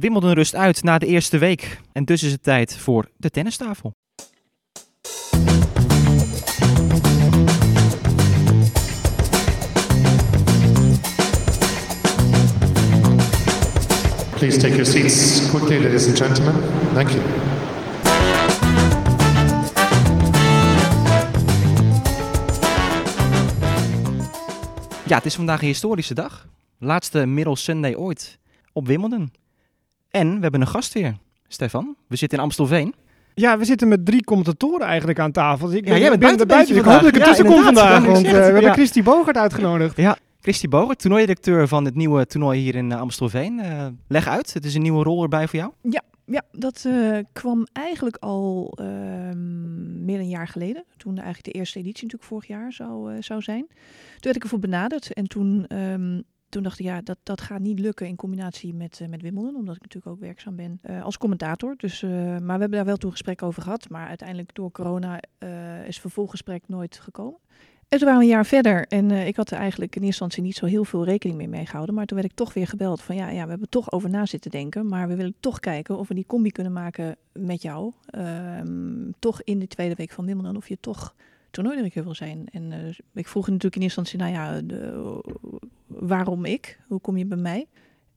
Wimbledon rust uit na de eerste week. En dus is het tijd voor de tennistafel. Please take your seats quickly, ladies and gentlemen. Thank you. Ja, het is vandaag een historische dag. Laatste Middle Sunday ooit op Wimbledon. En we hebben een gast weer. Stefan, we zitten in Amstelveen. Ja, we zitten met drie commentatoren eigenlijk aan tafel. Dus ik Ja, jij bent ben er buitenbeentje Ik hoop dat ik er tussen Ja, kom vandaag. Ja, Want eh, we hebben Ja. Christy Bogert uitgenodigd. Ja, Christy Bogert, toernooidirecteur van het nieuwe toernooi hier in eh, Amstelveen. Eh, leg uit, het is een nieuwe rol erbij voor jou. Ja, dat eh, kwam eigenlijk al ehm, meer dan een jaar geleden. Toen eigenlijk de eerste editie natuurlijk vorig jaar zou, eh, zou zijn. Toen werd ik ervoor benaderd en toen, ehm, toen dacht ik, ja, dat, dat gaat niet lukken in combinatie met, eh, met Wimbledon. Omdat ik natuurlijk ook werkzaam ben eh, als commentator. Dus, eh, maar we hebben daar wel toen gesprek over gehad. Maar uiteindelijk door corona is vervolggesprek nooit gekomen. En toen waren een jaar verder en ik had er eigenlijk in eerste instantie niet zo heel veel rekening mee meegehouden. Maar toen werd ik toch weer gebeld van ja, ja, we hebben toch over na zitten denken. Maar we willen toch kijken of we die combi kunnen maken met jou. Ehm, toch in de tweede week van Wimbledon of je toch toernooidirecteur wil zijn. En eh, ik vroeg natuurlijk in eerste instantie, nou ja, de, waarom ik? Hoe kom je bij mij?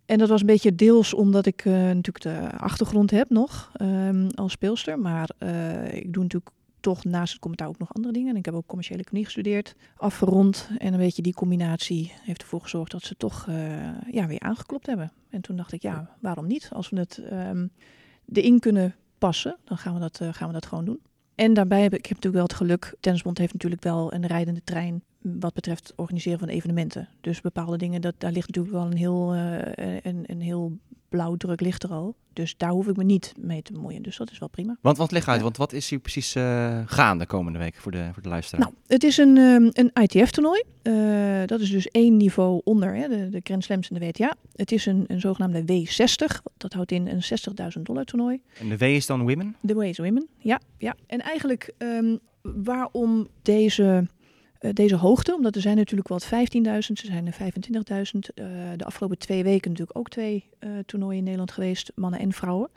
En dat was een beetje deels omdat ik eh, natuurlijk de achtergrond heb nog ehm, als speelster. Maar eh, ik doe natuurlijk toch naast het commentaar ook nog andere dingen. En ik heb ook commerciële economie gestudeerd, afgerond. En een beetje die combinatie heeft ervoor gezorgd dat ze toch ja, weer aangeklopt hebben. En toen dacht ik, ja, waarom niet? Als we het ehm erin kunnen passen, dan gaan we, dat, gaan we dat gewoon doen. En daarbij heb ik, heb natuurlijk wel het geluk, Tennisbond heeft natuurlijk wel een rijdende trein wat betreft het organiseren van evenementen. Dus bepaalde dingen, dat, daar ligt natuurlijk wel een heel, eh, een, een heel blauwdruk ligt er al. Dus daar hoef ik me niet mee te bemoeien. Dus dat is wel prima. Want, want leg uit, Ja. want wat is hier precies eh, gaande komende week voor de, voor de luisteraar? Nou, het is een, ehm, een ITF-toernooi. Eh, dat is dus één niveau onder hè, de, de Grand Slams en de WTA. Het is een, een zogenaamde W60. Dat houdt in een 60.000 dollar toernooi. En de W is dan women? The Ways Women, ja. ja. En eigenlijk ehm, waarom deze, deze hoogte? Omdat er zijn natuurlijk wel 15.000, er zijn er 25.000. Eh, de afgelopen twee weken natuurlijk ook twee eh, toernooien in Nederland geweest, mannen en vrouwen.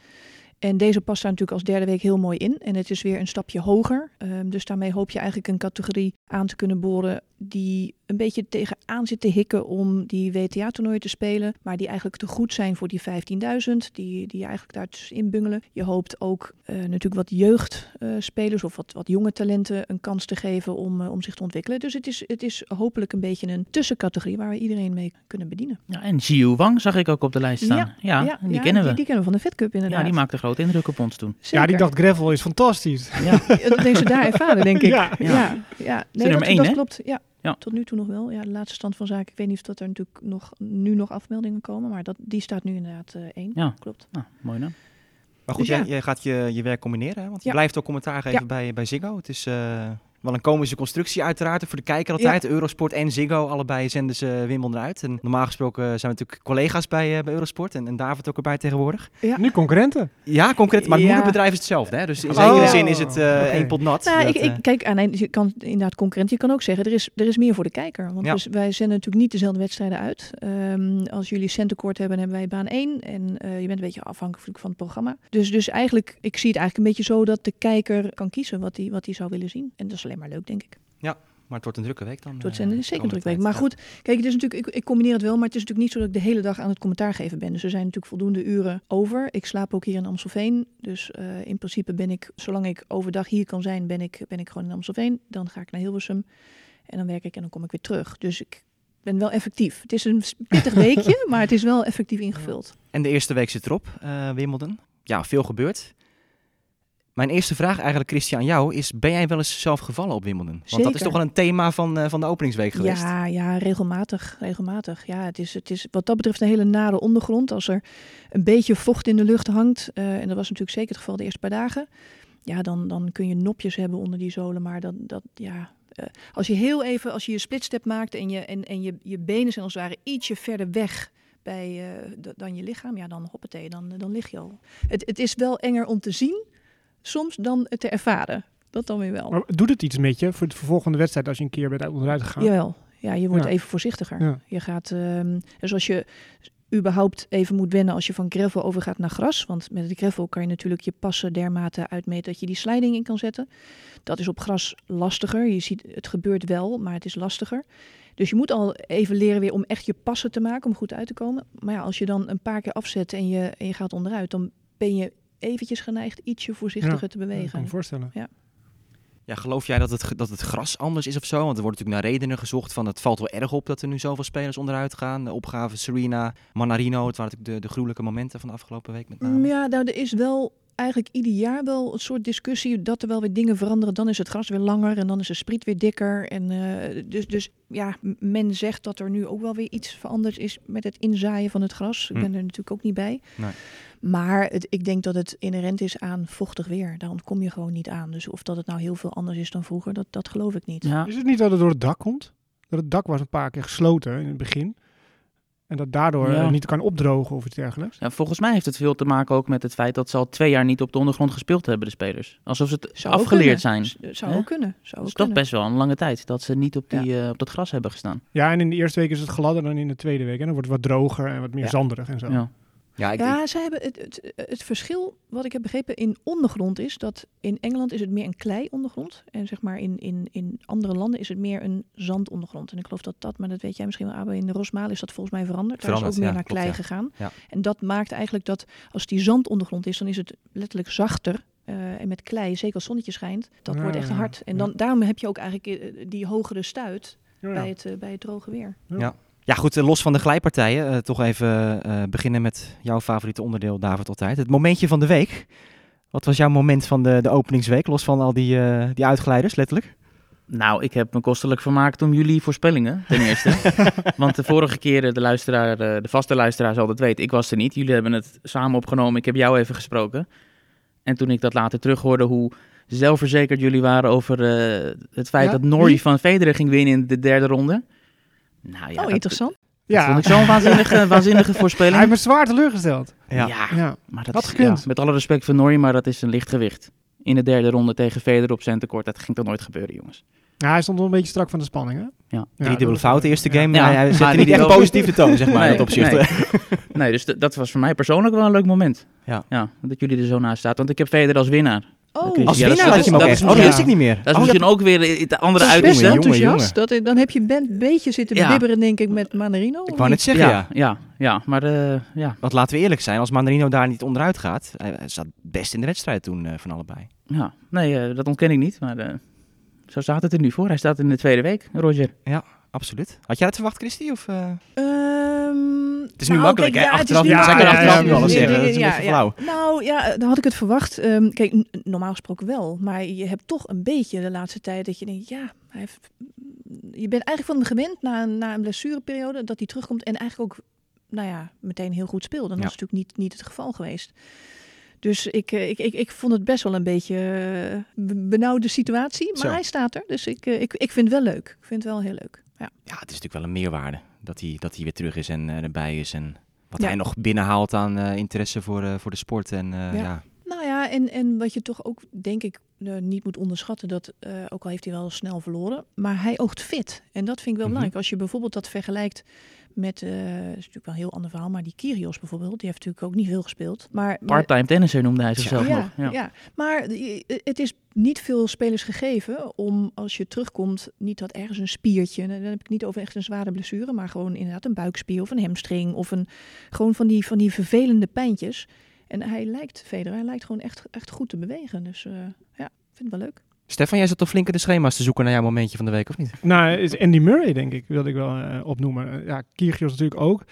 En deze past daar natuurlijk als derde week heel mooi in. En het is weer een stapje hoger. Ehm, dus daarmee hoop je eigenlijk een categorie aan te kunnen boren die een beetje tegenaan zit te hikken om die WTA-toernooien te spelen. Maar die eigenlijk te goed zijn voor die 15.000. Die, die eigenlijk daar tussenin bungelen. Je hoopt ook eh, natuurlijk wat jeugdspelers of wat, wat jonge talenten een kans te geven om, eh, om zich te ontwikkelen. Dus het is, het is hopelijk een beetje een tussencategorie waar we iedereen mee kunnen bedienen. Ja, en Jiu Wang zag ik ook op de lijst staan. Ja, die kennen we. Die, die kennen we van de Fed Cup inderdaad. ja, die maakte grote indruk op ons toen. Ja, die dacht gravel is fantastisch. Ja, Dat heeft ze daar ervaren, denk ik. Ja. ja. ja, ja. Nee, nummer dat, één, dat klopt. Ja. Ja. Tot nu toe nog wel. Ja, de laatste stand van zaken. Ik weet niet of dat er natuurlijk nog, nu nog afmeldingen komen, maar dat, die staat nu inderdaad eh, één. Ja. Klopt. nou, mooi dan. Maar goed, Dus jij, ja. jij gaat je, je werk combineren, hè? want je Ja. blijft ook commentaar geven Ja. bij, bij Ziggo. Het is eh, wel een komische constructie uiteraard, voor de kijker altijd. Eurosport en Ziggo, allebei zenden ze Wimbledon uit. En normaal gesproken zijn we natuurlijk collega's bij, eh, bij Eurosport en, en David ook erbij tegenwoordig. Nu concurrenten. Ja, concreet, maar het Ja. moederbedrijf is hetzelfde. Hè? Dus in Oh. zekere zin is het eh Oké. één pot nat. Nou, Dat, ik, ik, eh, kijk, aan een- je kan inderdaad concurrent. Je kan ook zeggen, er is, er is meer voor de kijker. Want Ja. dus wij zenden natuurlijk niet dezelfde wedstrijden uit. Ehm, als jullie centekort hebben, hebben wij baan 1. En eh, je bent een beetje afhankelijk van het programma. Dus, dus eigenlijk, ik zie het eigenlijk een beetje zo dat de kijker kan kiezen wat hij wat hij zou willen zien. En dat is alleen maar leuk, denk ik. maar het wordt een drukke week dan. Het wordt eh, een zeker een komende druk week. Maar Ja. goed, kijk, het is natuurlijk, ik, ik combineer het wel, maar het is natuurlijk niet zo dat ik de hele dag aan het commentaar geven ben. Dus er zijn natuurlijk voldoende uren over. Ik slaap ook hier in Amstelveen. Dus eh, in principe ben ik, zolang ik overdag hier kan zijn, ben ik, ben ik gewoon in Amstelveen. Dan ga ik naar Hilversum en dan werk ik en dan kom ik weer terug. Dus ik ben wel effectief. Het is een pittig weekje, maar het is wel effectief ingevuld. En de eerste week zit erop, eh Wimbledon. Ja, veel gebeurt. Mijn eerste vraag eigenlijk, Christian, aan jou is... ben jij wel eens zelf gevallen op Wimbledon? Want dat is toch wel een thema van, eh, van de openingsweek geweest? Ja, ja, regelmatig. regelmatig. Ja, het is, het is wat dat betreft een hele nare ondergrond. Als er een beetje vocht in de lucht hangt, eh, en dat was natuurlijk zeker het geval de eerste paar dagen, ja, dan, dan kun je nopjes hebben onder die zolen. Maar dat, dat ja, eh, als je heel even, als je je splitstep maakt en je, en, en je, je benen zijn als het ware ietsje verder weg bij, dan je lichaam, ja, dan hoppatee, dan, dan lig je al. Het, het is wel enger om te zien, soms, dan te ervaren. Dat dan weer wel. Maar doet het iets met je voor de volgende wedstrijd als je een keer bent onderuit gegaan? Jawel. Ja, je wordt Ja. even voorzichtiger. Ja. Je gaat, ehm, dus als je, überhaupt even moet wennen als je van gravel overgaat naar gras. Want met het gravel kan je natuurlijk je passen dermate uitmeten dat je die sliding in kan zetten. Dat is op gras lastiger. Je ziet, het gebeurt wel, maar het is lastiger. Dus je moet al even leren weer om echt je passen te maken, om goed uit te komen. Maar ja, als je dan een paar keer afzet en je, en je gaat onderuit, dan ben je eventjes geneigd ietsje voorzichtiger Ja, te kan bewegen. ik me voorstellen. Ja, geloof jij dat het, dat het gras anders is of zo? Want er wordt natuurlijk naar redenen gezocht van het valt wel erg op dat er nu zoveel spelers onderuit gaan. De opgave Serena, Manarino, het waren natuurlijk de, de gruwelijke momenten van de afgelopen week met name. Mm, Ja, nou, er is wel eigenlijk ieder jaar wel een soort discussie dat er wel weer dingen veranderen. Dan is het gras weer langer en dan is de spriet weer dikker. En, eh, dus, dus ja, men zegt dat er nu ook wel weer iets veranderd is met het inzaaien van het gras. Ik Hm. ben er natuurlijk ook niet bij. Nee. Maar het, ik denk dat het inherent is aan vochtig weer. Daar ontkom je gewoon niet aan. Dus of dat het nou heel veel anders is dan vroeger, dat, dat geloof ik niet. Ja, Is het niet dat het door het dak komt? Dat het dak was een paar keer gesloten in het begin. En dat daardoor Ja. eh, niet kan opdrogen of iets dergelijks. Ja, volgens mij heeft het veel te maken ook met het feit dat ze al twee jaar niet op de ondergrond gespeeld hebben, de spelers. Alsof ze het Zou afgeleerd zijn. Zou ook kunnen. Zou Dat ook is toch kunnen. best wel een lange tijd dat ze niet op, die, eh, op dat gras hebben gestaan. Ja, en in de eerste week is het gladder dan in de tweede week. En dan wordt het wat droger en wat meer Ja. zanderig en zo. Ja. Ja, ik, Ja, ze hebben het, het, het verschil, wat ik heb begrepen, in ondergrond is dat in Engeland is het meer een klei-ondergrond. En zeg maar in, in, in andere landen is het meer een zandondergrond. En ik geloof dat dat, maar dat weet jij misschien wel, Abe, in de Rosmalen is dat volgens mij veranderd. Daar is ook meer ja, naar klopt, klei ja. gegaan. Ja. En dat maakt eigenlijk dat als die zandondergrond is, dan is het letterlijk zachter. eh, en met klei, zeker als zonnetje schijnt, dat Ja, wordt echt hard. En ja. dan, daarom heb je ook eigenlijk eh, die hogere stuit Ja, ja. bij, het, eh, bij het droge weer. ja, goed, eh, los van de glijpartijen, eh, toch even eh, beginnen met jouw favoriete onderdeel, David, altijd. Het momentje van de week. Wat was jouw moment van de, de openingsweek, los van al die, eh, die uitglijders, letterlijk? Nou, ik heb me kostelijk vermaakt om jullie voorspellingen, ten eerste. Want de vorige keer, de, luisteraar, eh, de vaste luisteraar zal dat weten, ik was er niet. Jullie hebben het samen opgenomen, ik heb jou even gesproken. En toen ik dat later terughoorde, hoe zelfverzekerd jullie waren over eh, het feit Ja, dat Norrie van Federer ging winnen in de derde ronde. Nou ja, oh, dat, interessant. dat Ja, vond ik zo'n waanzinnige, waanzinnige hij voorspelling. heeft me zwaar teleurgesteld. Ja, Ja. maar dat Had is, gekund. ja, met alle respect voor Norrie, maar dat is een licht gewicht. In de derde ronde tegen Federer op centekort, dat ging toch nooit gebeuren, jongens. Ja, hij stond wel een beetje strak van de spanning, hè? Ja. Ja, Drie dubbele was- fout, de eerste ja. game. Ja, hij, hij zette die niet echt positief de toon, zeg maar, in Nee, dat opzicht. nee. Nee, dus dat was voor mij persoonlijk wel een leuk moment. Ja. dat jullie er zo naast staat. Want ik heb Federer als winnaar. Oh, je- Als Ja, dat winnaar is- had je hem ook dat echt. is Oh, dat wist ik niet meer. Dat is Oh, misschien ook weer het andere Dat is best enthousiast. Dat, dan heb je bent een beetje zitten Ja. bibberen, denk ik, met Manarino. Ik wou net zeggen, ja. Ja, ja, ja, maar eh, ja, Want laten we eerlijk zijn, als Mandarino daar niet onderuit gaat, hij hij zat best in de wedstrijd toen eh, van allebei. ja. Nee, eh, dat ontken ik niet. Maar eh, zo staat het er nu voor. Hij staat in de tweede week, Roger. Absoluut. Had jij dat verwacht, Christy? Of, eh? Ehm, Het is nu nou, makkelijk, kijk, hè? ja, Achteraf, ja, ja, achteraf nu alles zeggen. Dat is een beetje flauw. Nou ja, dan had ik het verwacht. Ehm, kijk, normaal gesproken wel. Maar je hebt toch een beetje de laatste tijd dat je denkt, ja, hij heeft, je bent eigenlijk van hem gewend na, een- na een blessureperiode dat hij terugkomt en eigenlijk ook, nou ja, meteen heel goed speelde. En dat is natuurlijk niet, niet het geval geweest. Dus ik, eh, ik, ik, ik vond het best wel een beetje eh, be- benauwde situatie. Maar Zo. hij staat er. Dus ik, ik, ik vind het wel leuk. Ik vind het wel heel leuk. Ja. Ja, het is natuurlijk wel een meerwaarde dat hij, dat hij weer terug is en eh, erbij is. En wat Ja. hij nog binnenhaalt aan eh, interesse voor, eh, voor de sport. En Ja. Nou ja, en, en wat je toch ook, denk ik, niet moet onderschatten, dat ook al heeft hij wel snel verloren, maar hij oogt fit. En dat vind ik wel Mhm. belangrijk. Als je bijvoorbeeld dat vergelijkt met, eh is natuurlijk wel een heel ander verhaal, maar die Kyrgios bijvoorbeeld, die heeft natuurlijk ook niet veel gespeeld. Maar, Part-time tennisser noemde hij zichzelf ja, nog. Ja. ja. maar je- het is niet veel spelers gegeven om als je terugkomt, niet dat ergens een spiertje, en dan heb ik niet over echt een zware blessure, maar gewoon inderdaad een buikspier of een hamstring of een, gewoon van die, van die vervelende pijntjes. En hij lijkt, Federer, hij lijkt gewoon echt, echt goed te bewegen. Dus eh, ja, ik vind het wel leuk. Stefan, jij zat toch flink in de schema's te zoeken naar jouw momentje van de week, of niet? Nou, is Andy Murray, denk ik, wilde ik wel eh, opnoemen. Eh, ja, Kyrgios natuurlijk ook.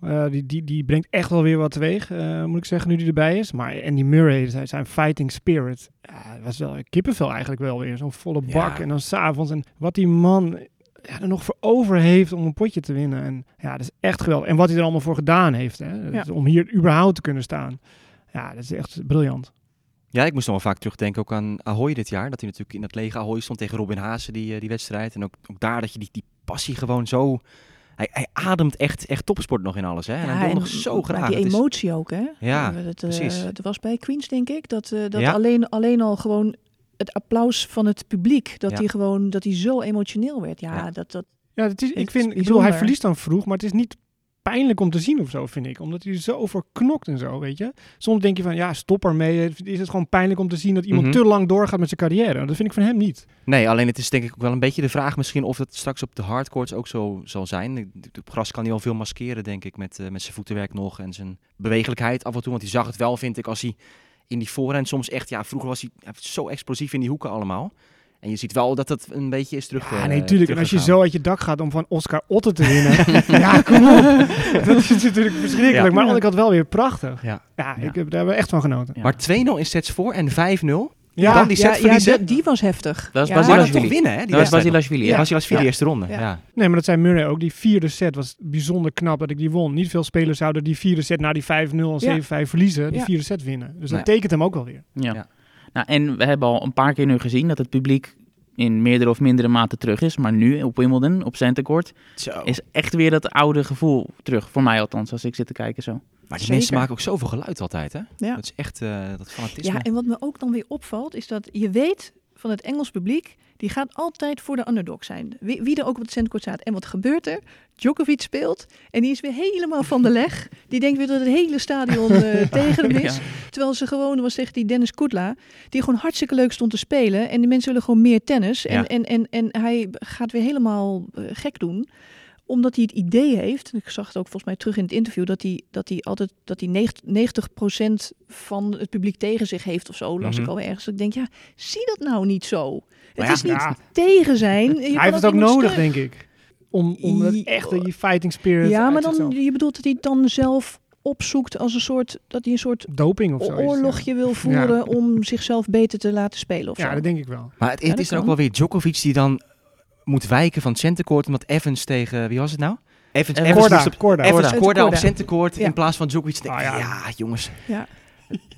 Eh, die, die, die brengt echt wel weer wat teweeg, moet ik zeggen, nu die erbij is. Maar Andy Murray, zijn, zijn fighting spirit, ja, was wel kippenvel eigenlijk wel weer. Zo'n volle bak Ja. en dan s'avonds. En wat die man ja, er nog voor over heeft om een potje te winnen. En ja, dat is echt geweldig. En wat hij er allemaal voor gedaan heeft, hè, Ja. om hier überhaupt te kunnen staan. Ja, dat is echt briljant. Ja, ik moest nog wel vaak terugdenken ook aan Ahoy dit jaar. Dat hij natuurlijk in dat lege Ahoy stond tegen Robin Haase, die, eh, die wedstrijd. En ook, ook daar dat je die, die passie gewoon zo... Hij, hij ademt echt, echt topsport nog in alles, hè? En hij wil nog zo maar graag. die is- emotie ook, hè? Ja, dat, eh, precies. Het was bij Queens, denk ik, dat, eh, dat Ja. alleen, alleen al gewoon het applaus van het publiek, dat Ja. hij gewoon, dat hij zo emotioneel werd. Ja, Ja. Dat, dat, Ja, het is, ik vind, ik bedoel, hij verliest dan vroeg, maar het is niet pijnlijk om te zien of zo, vind ik. Omdat hij er zo voor knokt en zo, weet je. Soms denk je van, ja, stop ermee. Is het gewoon pijnlijk om te zien dat iemand Mhm. te lang doorgaat met zijn carrière. Dat vind ik van hem niet. Nee, alleen het is denk ik ook wel een beetje de vraag misschien of het straks op de hardcourts ook zo zal zijn. Op gras kan hij al veel maskeren, denk ik, met, eh, met zijn voetenwerk nog en zijn bewegelijkheid af en toe. Want hij zag het wel, vind ik, als hij in die voorhand soms echt, ja, vroeger was hij zo explosief in die hoeken allemaal. En je ziet wel dat het een beetje is terug. Ja, eh, nee, tuurlijk. En als je zo uit je dak gaat om van Oscar Otte te winnen. ja, kom op. Dat is natuurlijk verschrikkelijk. Ja. Maar ik had wel weer prachtig. Ja. Ja, Ja. ik heb, daar hebben we echt van genoten. Ja. Maar 2-0 in sets voor en 5-0. Ja, Dan die set ja, dat- die was heftig. Dat is ja. Maar toch winnen, hè? Die Dat was. Basilashvili, Ja, ja. Basilashvili, Ja. eerste ronde. Ja. Ja. Nee, maar dat zei Murray ook. Die vierde set was bijzonder knap dat ik die won. Niet veel spelers zouden die vierde set na die 5-0 en 7-5 verliezen. Die Ja. vierde set winnen. Dus dat tekent hem ook wel weer. Ja. Nou, en we hebben al een paar keer nu gezien dat het publiek in meerdere of mindere mate terug is. Maar nu op Wimbledon, op Centercourt, is echt weer dat oude gevoel terug. Voor mij althans, als ik zit te kijken zo. Maar die Zeker. mensen maken ook zoveel geluid altijd, hè? Ja. Dat is echt eh, dat fanatisme. Ja, en wat me ook dan weer opvalt, is dat je weet van het Engels publiek, die gaat altijd voor de underdog zijn. Wie, wie er ook op het centkort staat. En wat gebeurt er? Djokovic speelt en die is weer helemaal van de leg. Die denkt weer dat het hele stadion eh, tegen hem is. Ja. Terwijl ze gewoon, was tegen die Dennis Koetla, die gewoon hartstikke leuk stond te spelen. En die mensen willen gewoon meer tennis. En, Ja. en, en, en hij gaat weer helemaal eh, gek doen omdat hij het idee heeft, en ik zag het ook volgens mij terug in het interview, dat hij, dat hij altijd dat hij 90, 90% van het publiek tegen zich heeft of zo, las Mhm. ik al ergens. Ik denk, ja, zie dat nou niet zo. Het ja, is niet ja. tegen zijn. Je Hij heeft het ook nodig, steunen. denk ik. Om, om dat I- echte die fighting spirit Ja, maar dan, zichzelf- je bedoelt dat hij het dan zelf opzoekt als een soort, dat hij een soort Doping of zo. ja. oorlogje wil voeren om zichzelf beter te laten spelen of Ja, zo. dat denk ik wel. Maar het, het is dan ook wel weer Djokovic die dan moet wijken van het centercourt. Omdat Evans tegen, wie was het nou? Evans, Evans Korda, moest op, Korda. Evans Korda. Korda op Korda. centercourt Ja. in plaats van Djokovic. Denk, Ah, ja. ja. jongens. Ja.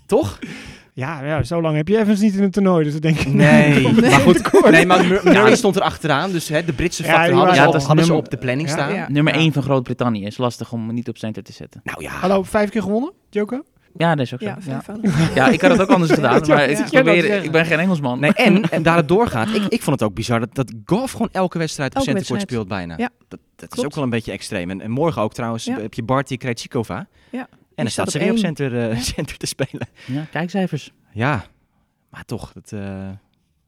Toch? Ja, ja, zo lang heb je Evans niet in het toernooi, dus dat denk ik. Nee. Nee, maar goed, nee, maar Mur- Murray stond er achteraan. Dus hè, de Britse Ja, factor hadden, ze, op, hadden ze nummer- op de planning Ja. staan. Ja. Nummer Ja. 1 van Groot-Brittannië is lastig om niet op center te zetten. Nou ja. Hallo, vijf keer gewonnen, Joko? Ja, dat is ook zo. Ja, Ja, ik had het ook anders gedaan, maar ja. ik, dat probeer, ik ben geen Engelsman. Nee, en, en daar het doorgaat. Ik, ik vond het ook bizar dat, dat Golf gewoon elke wedstrijd op Elke centercourt speelt bijna. Ja. Dat, dat is ook wel een beetje extreem. En, en morgen ook trouwens Ja. heb je Barty Krejcikova. Ja. En dan staat ze weer op center, eh, center te spelen. Ja, kijkcijfers. Ja, maar toch, het, eh,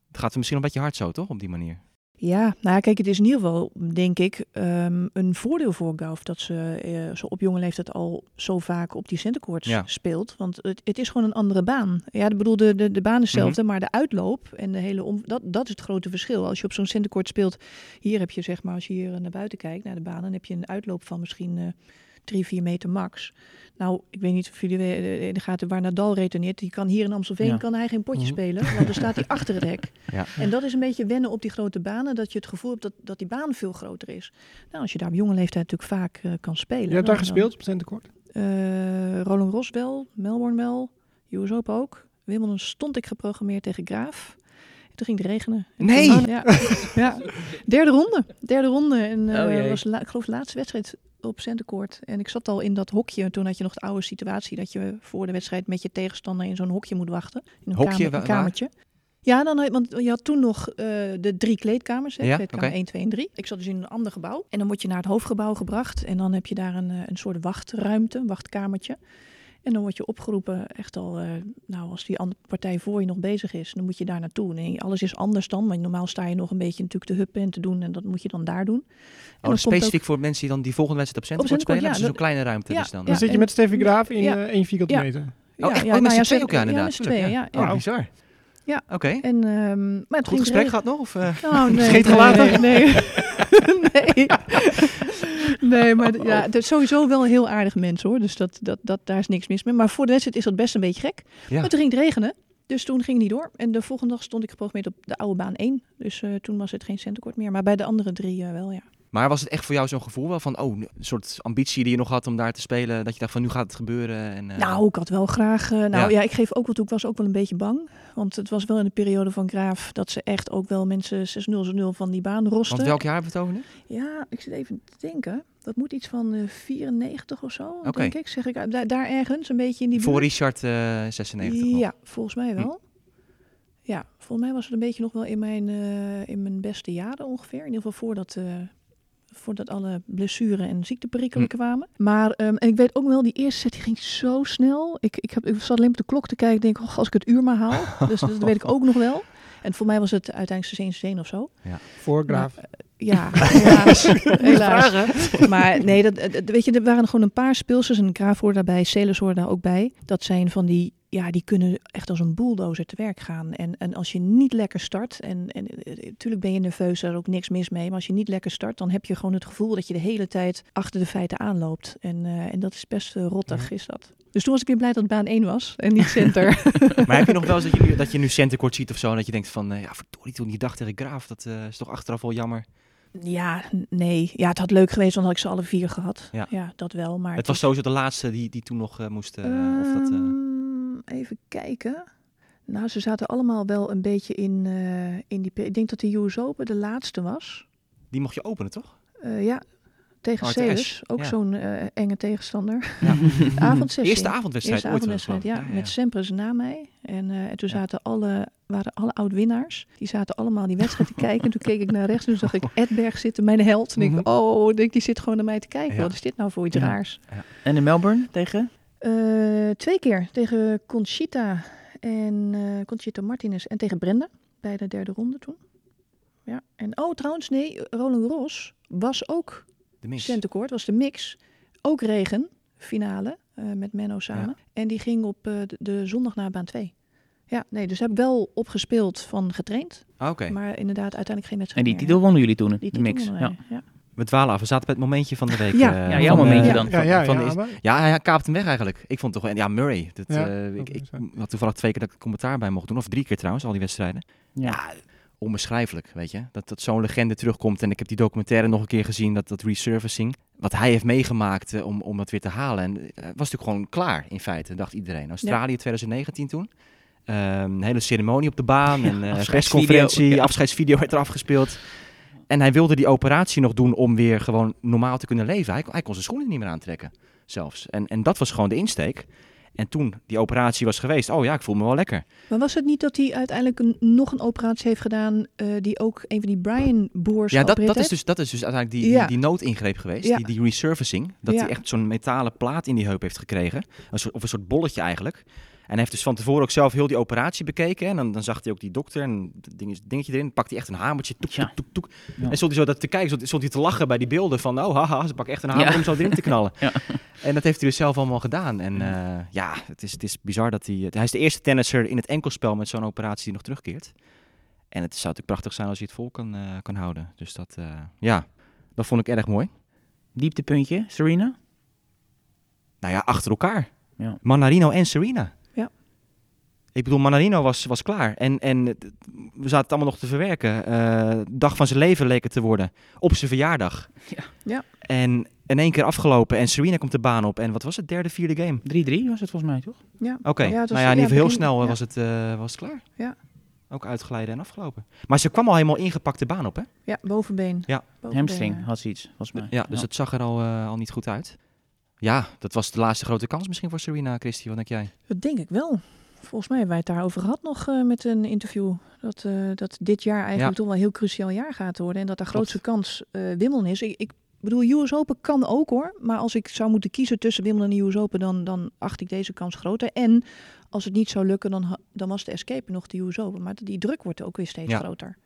het gaat misschien een beetje hard zo, toch? Op die manier. Ja, nou kijk, het is in ieder geval, denk ik, ehm, een voordeel voor Gauf dat ze eh, zo op jonge leeftijd al zo vaak op die centercourts Ja. speelt. Want het, het is gewoon een andere baan. Ja, ik bedoel, de, de, de baan is Mhm. hetzelfde, maar de uitloop en de hele om, dat, dat is het grote verschil. Als je op zo'n centercourt speelt, hier heb je zeg maar, als je hier naar buiten kijkt, naar de baan, dan heb je een uitloop van misschien eh, drie, vier meter max. Nou, ik weet niet of jullie eh, in de gaten waar Nadal returneert. Die kan hier in Amstelveen Ja. kan hij geen potje Mhm. spelen, want dan staat hij achter het hek. Ja. En dat is een beetje wennen op die grote banen, dat je het gevoel hebt dat, dat die baan veel groter is. Nou, als je daar op jonge leeftijd natuurlijk vaak eh, kan spelen. Je hebt daar dan- gespeeld op centercourt? eh, Roland Ros wel, Melbourne wel, US Open ook. Wimbledon stond ik geprogrammeerd tegen Graaf. En toen ging het regenen. En Nee! toen- ja, ja. Derde ronde. Derde ronde. En Oh jee. was la- ik geloof de laatste wedstrijd op centercourt. En ik zat al in dat hokje. Toen had je nog de oude situatie dat je voor de wedstrijd met je tegenstander in zo'n hokje moet wachten. In een, Hokje, kamer- een kamertje. Ja, dan, want je had toen nog eh, de drie kleedkamers. Hè, Ja, kleedkamer oké. 1, 2 en 3. Ik zat dus in een ander gebouw. En dan word je naar het hoofdgebouw gebracht. En dan heb je daar een, eh, een soort wachtruimte, een wachtkamertje. En dan word je opgeroepen, echt al, eh, nou, als die andere partij voor je nog bezig is, dan moet je daar naartoe. Nee, alles is anders dan, want normaal sta je nog een beetje natuurlijk te huppen en te doen. En dat moet je dan daar doen. En Oh, is komt specifiek voor mensen die dan die volgende wedstrijd op centercourt, spelen. ja, dus zo'n kleine ruimte ja, dus dan. Dan zit je met Steffi Graaf in Ja. eh, één vierkante Ja. meter. Oh, Ja, echt? ja, oh, met nou z'n ja, tweeën ze- ook, ja, ja, inderdaad. met z'n tuurlijk, tweeën, ja, Oh, ja. bizar. Ja. Oké. En, ehm, maar het Goed gesprek gehad nog? Of? Nou, nee. Scheet nee, gelaten? Nee, nee. nee. Nee, maar ja, het is sowieso wel een heel aardig mens hoor. Dus dat, dat, dat, daar is niks mis mee. Maar voor de wedstrijd is dat best een beetje gek. Ja. Maar toen ging het regenen. Dus toen ging het niet door. En de volgende dag stond ik geprogrammeerd op de oude baan 1. Dus eh, toen was het geen centenkort meer. Maar bij de andere drie eh, wel, ja. Maar was het echt voor jou zo'n gevoel wel van, oh, een soort ambitie die je nog had om daar te spelen, dat je dacht van, nu gaat het gebeuren? En, eh, Nou, ik had wel graag. eh, nou Ja. ja. ik geef ook wel toe. Ik was ook wel een beetje bang. Want het was wel in de periode van Graaf dat ze echt ook wel mensen 6-0, 0 van die baan rosten. Want welk jaar hebben we het over nu? Ja, ik zit even te denken. Dat moet iets van eh 94 of zo, Oké. denk ik. Zeg ik daar, daar ergens, een beetje in die Voor buurt. Richard eh 96 nog. Ja, volgens mij Hm. wel. Ja, volgens mij was het een beetje nog wel in mijn, in mijn beste jaren ongeveer. In ieder geval voordat voordat alle blessuren en ziekteperikelen Hm. kwamen. Maar ehm, en ik weet ook wel, die eerste set die ging zo snel. Ik, ik, heb, ik zat alleen op de klok te kijken. Ik denk, oh, als ik het uur maar haal. dus dat weet ik ook nog wel. En voor mij was het uiteindelijk 1 of zo. Voor Graaf. Ja, helaas. helaas. Maar nee, dat, dat- weet je, er waren gewoon een paar speelsters. En Graaf hoorde daarbij, Celis hoorde daar ook bij. Dat zijn van die, ja, die kunnen echt als een bulldozer te werk gaan. En, en als je niet lekker start, en, en natuurlijk ben je nerveus, daar is ook niks mis mee. Maar als je niet lekker start, dan heb je gewoon het gevoel dat je de hele tijd achter de feiten aanloopt. En, eh, en dat is best eh, rottig, is dat. Dus toen was ik weer blij dat het baan 1 was en niet center. Maar heb je nog wel eens dat je nu, dat je nu centercourt ziet of zo, en dat je denkt van, eh, ja, verdorie, toen die dag tegen Graaf, dat eh, is toch achteraf wel jammer. ja, nee. Ja, het had leuk geweest, want dan had ik ze alle vier gehad. Ja. Ja, dat wel. Maar het was sowieso de laatste die, die toen nog eh, moest, eh, of dat, eh, Ehm, even kijken. Nou, ze zaten allemaal wel een beetje in, eh, in die... Ik denk dat de US Open de laatste was. die mocht je openen, toch? Eh, ja, tegen RTS, Celis. Ook ja. zo'n eh, enge tegenstander. Ja. Avondsessie. Eerste avondwedstrijd Eerste avondwedstrijd, ja. ik. Met Sempers na mij. En, en toen Ja. zaten alle, waren alle oud-winnaars. Die zaten allemaal die wedstrijd te kijken. En toen keek ik naar rechts en toen zag ik Edberg zitten, mijn held. En ik, Mhm. oh, denk, die zit gewoon naar mij te kijken. Ja. Wat is dit nou voor iets Ja. raars? En in Melbourne tegen? Eh, twee keer tegen Conchita en eh, Conchita Martinez en tegen Brenda bij de derde ronde toen. Ja, en oh trouwens, nee, Roland Ros was ook De mix. centercourt, was de mix. Ook regen, finale eh, met Menno samen. En die ging op eh, de, de zondag naar baan 2. Ja, nee, dus heb wel opgespeeld van getraind, Ah, Oké, maar inderdaad uiteindelijk geen En wedstrijd die meer, titel wonnen jullie toen, Die de titel mix. Ja. ja. We dwalen af. We zaten bij het momentje van de week. Ja. eh, Ja, jouw eh, momentje Ja. dan. Ja, van- ja, van ja. de Ja, hij kaapt hem weg eigenlijk. Ik vond toch, ja, Murray. Dat, Ja, eh, ik, ik had toevallig twee keer dat ik commentaar bij mocht doen, of drie keer trouwens, al die wedstrijden. Ja. Ja, onbeschrijfelijk, weet je. Dat, dat zo'n legende terugkomt. En ik heb die documentaire nog een keer gezien, dat, dat resurfacing. Wat hij heeft meegemaakt om, om dat weer te halen. En was natuurlijk gewoon klaar, in feite, dacht iedereen. Australië 2019 toen. Ehm, een hele ceremonie op de baan. en eh afscheidsvideo, persconferentie, ja. afscheidsvideo werd eraf gespeeld. En hij wilde die operatie nog doen om weer gewoon normaal te kunnen leven. Hij, kon- hij kon zijn schoenen niet meer aantrekken, zelfs. En, en dat was gewoon de insteek. En toen die operatie was geweest, oh ja, ik voel me wel lekker. Maar was het niet dat hij uiteindelijk een, nog een operatie heeft gedaan eh, die ook een van die Brian Boers Ja, dat, dat, is dus, dat is dus uiteindelijk die, Ja. die, die noodingreep geweest, Ja. die, die resurfacing. Dat Ja. hij echt zo'n metalen plaat in die heup heeft gekregen. Een soort, of een soort bolletje eigenlijk. En hij heeft dus van tevoren ook zelf heel die operatie bekeken. En dan, dan zag hij ook die dokter en dat ding, dingetje erin. Pakt hij echt een hamertje. Toek, toek, toek, toek. Ja. En stond hij zo dat te kijken, stond, stond hij te lachen bij die beelden van... Oh, haha, ze pakken echt een hamer Ja. om zo erin te knallen. Ja. En dat heeft hij dus zelf allemaal gedaan. En eh, ja, het is, het is bizar dat hij... Hij is de eerste tennisser in het enkelspel met zo'n operatie die nog terugkeert. En het zou natuurlijk prachtig zijn als hij het vol kan, eh, kan houden. Dus dat, eh, ja, dat vond ik erg mooi. Dieptepuntje, Serena? Nou ja, achter elkaar. Ja. Manarino en Serena. Ik bedoel, Manarino was, was klaar. En, en we zaten het allemaal nog te verwerken. Eh, dag van zijn leven leek het te worden. Op zijn verjaardag. Ja. Ja. En in één keer afgelopen. En Serena komt de baan op. En wat was het? Derde, vierde game? 3-3 was het volgens mij, toch? Ja. Oké. Ja, nou ja, in ieder geval heel snel eh, ja. was, het, eh, was het klaar. Ja. Ook uitgeleiden en afgelopen. Maar ze kwam al helemaal ingepakt de baan op, hè? Ja, bovenbeen. Ja. Bovenbeen, Hamstring had ze iets, volgens mij. Ja, dus het zag er al, eh, al niet goed uit. Ja, dat was de laatste grote kans misschien voor Serena, Christy. Wat denk jij? Dat denk ik wel. Volgens mij hebben wij het daarover gehad nog eh, met een interview. Dat, eh, dat dit jaar eigenlijk Ja. toch wel een heel cruciaal jaar gaat worden. En dat de Klopt. grootste kans Wimbledon is. Ik, ik bedoel, US Open kan ook hoor. Maar als ik zou moeten kiezen tussen Wimbledon en US Open, dan, dan acht ik deze kans groter. En als het niet zou lukken, dan, dan was de escape nog de US Open. Maar die druk wordt ook weer steeds Ja. groter.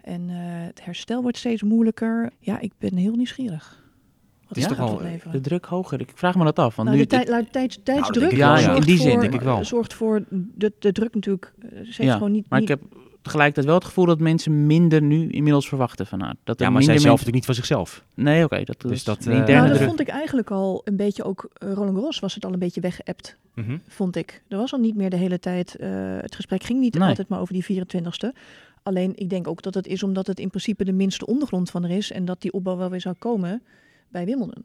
En het herstel wordt steeds moeilijker. Ja, ik ben heel nieuwsgierig. Wat is toch opleveren. De druk hoger. Ik vraag me dat af. Want Nou, nu de tijd, tijds, tijdsdruk denk ik wel, ja. zorgt In die zin voor, denk ik wel. zorgt voor de, de druk natuurlijk. eh, Ze heeft Ja, gewoon niet. Maar niet ik heb tegelijkertijd wel het gevoel dat mensen minder nu inmiddels verwachten van haar. Dat er Ja, maar zij zelf mensen... natuurlijk niet van zichzelf. Nee, oké. dat, Dus is dat, eh, nou, dat druk. vond ik eigenlijk al een beetje ook. eh, Roland Garros was het al een beetje weggeëpt, Mhm. vond ik. Er was al niet meer de hele tijd. eh, het gesprek ging niet Nee. altijd maar over die 24ste. Alleen ik denk ook dat het is omdat het in principe de minste ondergrond van er is. En dat die opbouw wel weer zou komen bij Wimbledon.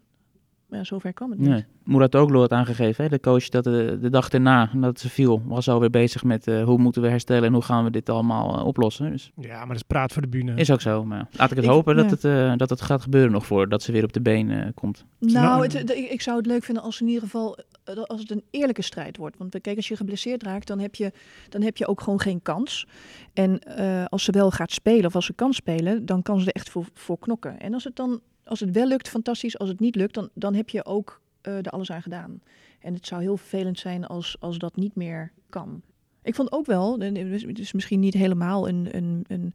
Maar ja, zover kwam het niet. Nee. Muratoglu had aangegeven, hè, de coach, dat de, de dag erna, nadat ze viel, was alweer bezig met eh, hoe moeten we herstellen en hoe gaan we dit allemaal eh, oplossen. Dus Ja, maar dat is praat voor de bühne. is ook zo. Maar laat ik het Ik- hopen dat, het, eh, dat het gaat gebeuren nog voordat ze weer op de been komt. Nou, het, het- ik, zou het leuk vinden als in ieder geval dat- als het een eerlijke strijd wordt. Want kijk, als je geblesseerd raakt, dan heb je, dan heb je ook gewoon geen kans. En eh, als ze wel gaat spelen of als ze kan spelen, dan kan ze er echt voor, voor knokken. En als het dan als het wel lukt, fantastisch. Als het niet lukt, dan, dan heb je ook eh, er alles aan gedaan. En het zou heel vervelend zijn als, als dat niet meer kan. Ik vond ook wel, het is misschien niet helemaal een, een, een,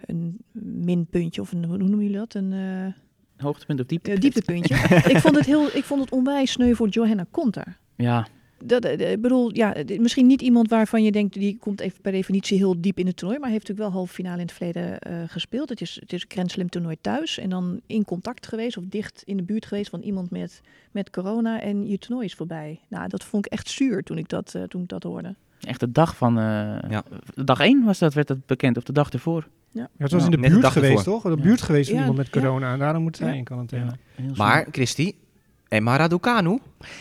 een minpuntje of een, hoe noemen jullie dat? Een eh, Hoogtepunt of diepte? eh, dieptepuntje. ik, vond het heel, ik vond het onwijs sneu voor Johanna Konta. Ja, Dat, eh, ik bedoel, ja, is misschien niet iemand waarvan je denkt, die komt even per definitie heel diep in het toernooi, maar heeft natuurlijk wel halve finale in het verleden eh, gespeeld. Het is, het is een Grand Slam toernooi thuis en dan in contact geweest of dicht in de buurt geweest van iemand met, met corona en je toernooi is voorbij. Nou, dat vond ik echt zuur toen ik dat, eh, toen ik dat hoorde. echt de dag van... eh, Ja. Dag één was dat, werd dat bekend, of de dag ervoor. Ja, het was Ja, in de buurt geweest, ervoor. toch? De Ja. buurt geweest van Ja, iemand met ja. corona. En daarom moet zij Ja. in quarantaine. Maar, Christy, Emma Raducanu,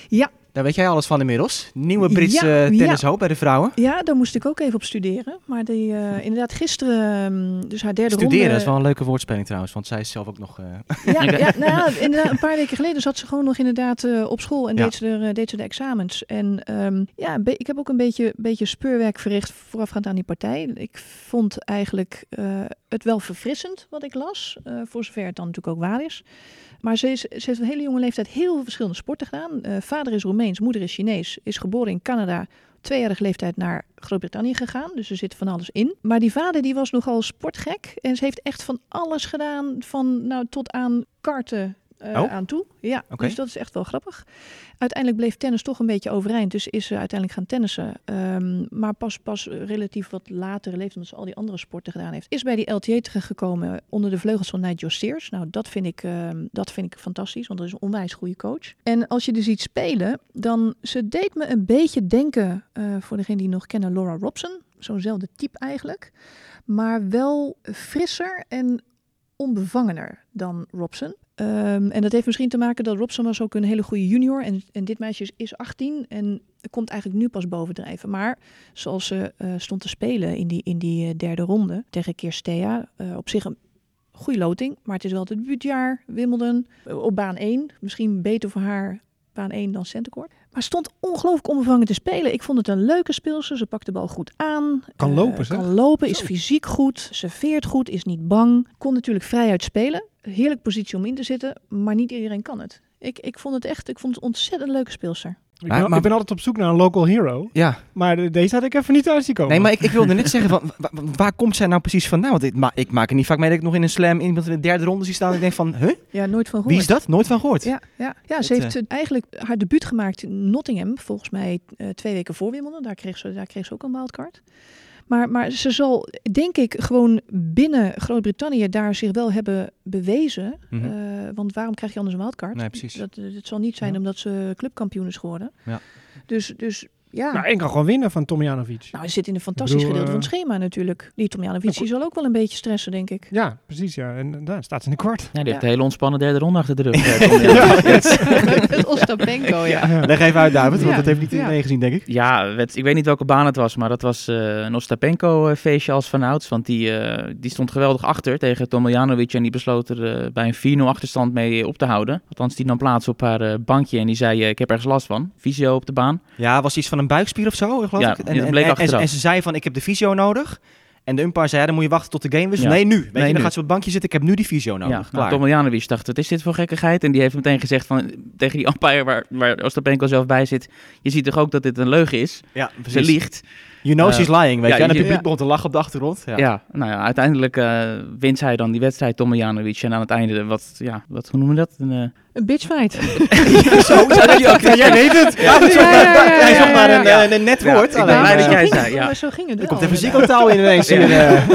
Ja, daar weet jij alles van inmiddels. Nieuwe Britse Ja, tennishoop bij de vrouwen. ja, daar moest ik ook even op studeren. Maar die, eh, inderdaad, gisteren, ehm, dus haar derde Studeren ronde... is wel een leuke woordspeling trouwens, want zij is zelf ook nog... eh, Ja, ja, nou, inderdaad, een paar weken geleden zat ze gewoon nog inderdaad eh, op school en deed, ze er, eh, deed ze de examens. En ehm, ja, ik heb ook een beetje, beetje speurwerk verricht voorafgaand aan die partij. Ik vond eigenlijk het wel verfrissend wat ik las, voor zover het dan natuurlijk ook waar is. Maar ze, is, heeft een hele jonge leeftijd heel veel verschillende sporten gedaan. Eh, vader is Roemeens, moeder is Chinees, is geboren in Canada. Tweejarige leeftijd naar Groot-Brittannië gegaan. Dus er zit van alles in. Maar die vader die was nogal sportgek. En ze heeft echt van alles gedaan. Van nou tot aan karten eh, Oh. aan toe. Ja, dus dat is echt wel grappig. Uiteindelijk bleef tennis toch een beetje overeind. Dus is ze uiteindelijk gaan tennissen. Ehm, maar pas, pas relatief wat latere leeftijd, omdat ze al die andere sporten gedaan heeft. Is bij die LTA terechtgekomen onder de vleugels van Nigel Steers. Nou, dat vind, ik, ehm, dat vind ik fantastisch, want dat is een onwijs goede coach. En als je dus ziet spelen, dan ze deed me een beetje denken, eh, voor degene die nog kennen, Laura Robson. Zo'nzelfde type eigenlijk. Maar wel frisser en onbevangener dan Robson. Ehm, en dat heeft misschien te maken dat Robson was ook een hele goede junior. En, en dit meisje is, is 18 en komt eigenlijk nu pas bovendrijven. Maar zoals ze eh, stond te spelen in die, in die eh, derde ronde tegen Kirstea. eh, op zich een goede loting. Maar het is wel het debuutjaar. Wimbledon op baan 1. Misschien beter voor haar baan 1 dan centercourt. Maar stond ongelooflijk onbevangen te spelen. Ik vond het een leuke speelster. Ze pakt de bal goed aan. Kan Eh, lopen, zeg. Kan lopen, is Zo. fysiek goed. Serveert goed, is niet bang. Kon natuurlijk vrijuit spelen. Heerlijk positie om in te zitten. Maar niet iedereen kan het. Ik, ik vond het echt ik vond het een ontzettend leuke speelster. Ik Maar- ben, maar- ik ben altijd op zoek naar een local hero. ja, Maar de- deze had ik even niet thuis zien komen. nee, maar ik, ik wilde net zeggen, van, wa- wa- waar komt zij nou precies vandaan? Want ik, ma ik maak er niet vaak mee dat ik nog in een slam iemand in de derde ronde zie staan. En ik denk van, huh? Ja, nooit van gehoord. Wie is dat? Nooit van gehoord. Ja, ja, ja ze heeft eh, eigenlijk haar debuut gemaakt in Nottingham, volgens mij eh, twee weken voor Wimbledon. Daar kreeg ze, daar kreeg ze ook een wildcard. Maar, maar ze zal, denk ik, gewoon binnen Groot-Brittannië daar zich wel hebben bewezen. Mhm. Eh, want waarom krijg je anders een wildcard? Nee, precies. Dat, het zal niet zijn Ja. omdat ze clubkampioen is geworden. Ja. Dus, dus ja. Nou, en kan gewoon winnen van Tomjanovic. Nou, hij zit in een fantastisch bedoel, gedeelte van eh, het schema natuurlijk. Die Tomjanovic die zal ook wel een beetje stressen, denk ik. Ja, precies. Ja. En eh, daar staat ze in de kwart. Ja, die heeft Ja. een hele ontspannen derde ronde achter de rug. eh. Met Ostapenko, ja. Ja. Leg even uit, David, want Ja. dat heeft niet Ja. iedereen gezien, denk ik. Ja, het- ik weet niet welke baan het was, maar dat was eh een Ostapenko-feestje als vanouds. Want die, eh, die stond geweldig achter tegen Tomiljanovic en die besloot er eh, bij een 4-0 achterstand mee op te houden. Althans, die nam plaats op haar eh, bankje en die zei, eh, ik heb ergens last van. Visio op de baan. Ja, was iets van een buikspier of zo, geloof Ja, ik. en, en ze zei van, ik heb de fysio nodig. En de umpire zei, ja, dan moet je wachten tot de game is. Ja. Nee, nu. Weet Nee, je, dan nu. gaat ze op het bankje zitten. Ik heb nu die fysio nodig. ja, nou, dacht, wat is dit voor gekkigheid? En die heeft meteen gezegd van, tegen die umpire waar, waar Ostapenko zelf bij zit. Je ziet toch ook dat dit een leugen is? ja, Ze liegt. You know Eh, she's lying, weet ja, je. En het je- publiek ja. begon te lachen op de achtergrond. Ja. Ja, nou ja, uiteindelijk eh, wint zij dan die wedstrijd, Tomiljanovic. En aan het einde, wat, ja, wat, hoe noemen we dat? Een, eh, Een bitchfight. zo, zo dat je ook. Ja, jij weet het. Ja, Ja, ja, ja, ja, Hij ja, zocht maar ja, een, ja. een net Ja, woord. ik ben alleen, blij dat jij ging zei, het, ja. maar zo ging het Er komt even psychotaal in ineens. Ja. hier, eh.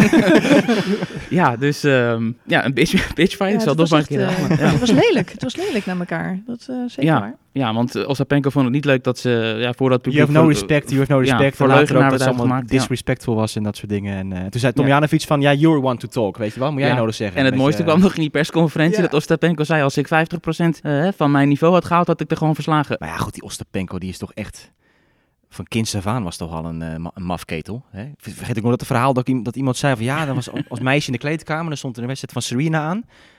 ja, dus ehm, ja, een bitch, bitchfight. Ja, ik zal het nog was maar een echt, keer zeggen. Ja. Het was lelijk. Het was lelijk naar elkaar. Dat eh, zeker Ja. waar. Ja, want uh, Ostapenko vond het niet leuk dat ze ja, voor dat publiek... You have no respect, you have no ja, respect. voor later ook dat ze allemaal uitgemaakt, ja. disrespectful was en dat soort dingen. En eh, toen zei Ja. Tomjanovic van, ja, you're one to talk, weet je wel. Moet jij nodig zeggen. En het mooiste beetje, kwam nog in die persconferentie dat Ostapenko zei... als ik 50% eh, van mijn niveau had gehaald, had ik er gewoon verslagen. Maar ja, goed, die Ostapenko, die is toch echt... Van kinds af aan was toch al een, eh, een mafketel. Hè? Ver- Vergeet ik nog dat het verhaal dat, dat iemand zei van... Ja, dat was als meisje in de kleedkamer. Dan stond er een wedstrijd van Serena aan.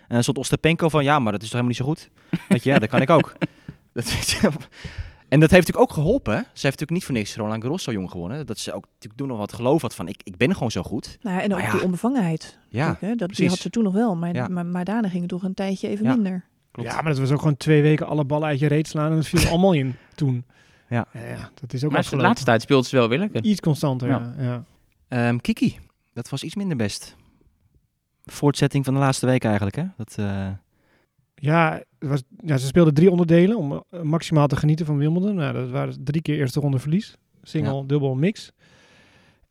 En dan stond Ostapenko van... Ja, maar dat is toch helemaal niet zo goed? Weet je, ja, dat kan ik ook. Dat, weet je wel. En dat heeft natuurlijk ook geholpen. Ze heeft natuurlijk niet voor niks Roland Garros zo jong gewonnen. Dat ze ook natuurlijk toen nog wat geloof had van ik, ik ben gewoon zo goed. Nou ja, en ook ja. die onbevangenheid. Ja, hè, dat, die precies. had ze toen nog wel, maar, Ja. maar, maar daarna ging het toch een tijdje even Ja. minder. klopt. Ja, maar dat was ook gewoon twee weken alle ballen uit je reet slaan en dat viel allemaal in toen. Ja. ja dat is ook Maar de laatste tijd speelt ze wel weer lekker. Iets constanter, ja. Ja. ja. Ehm, Kiki, dat was iets minder best. Voortzetting van de laatste week eigenlijk, hè? Dat, eh, Ja, was, ja, ze speelden drie onderdelen om eh, maximaal te genieten van Wimbledon. Nou, dat waren drie keer eerste ronde verlies. Single, dubbel, mix.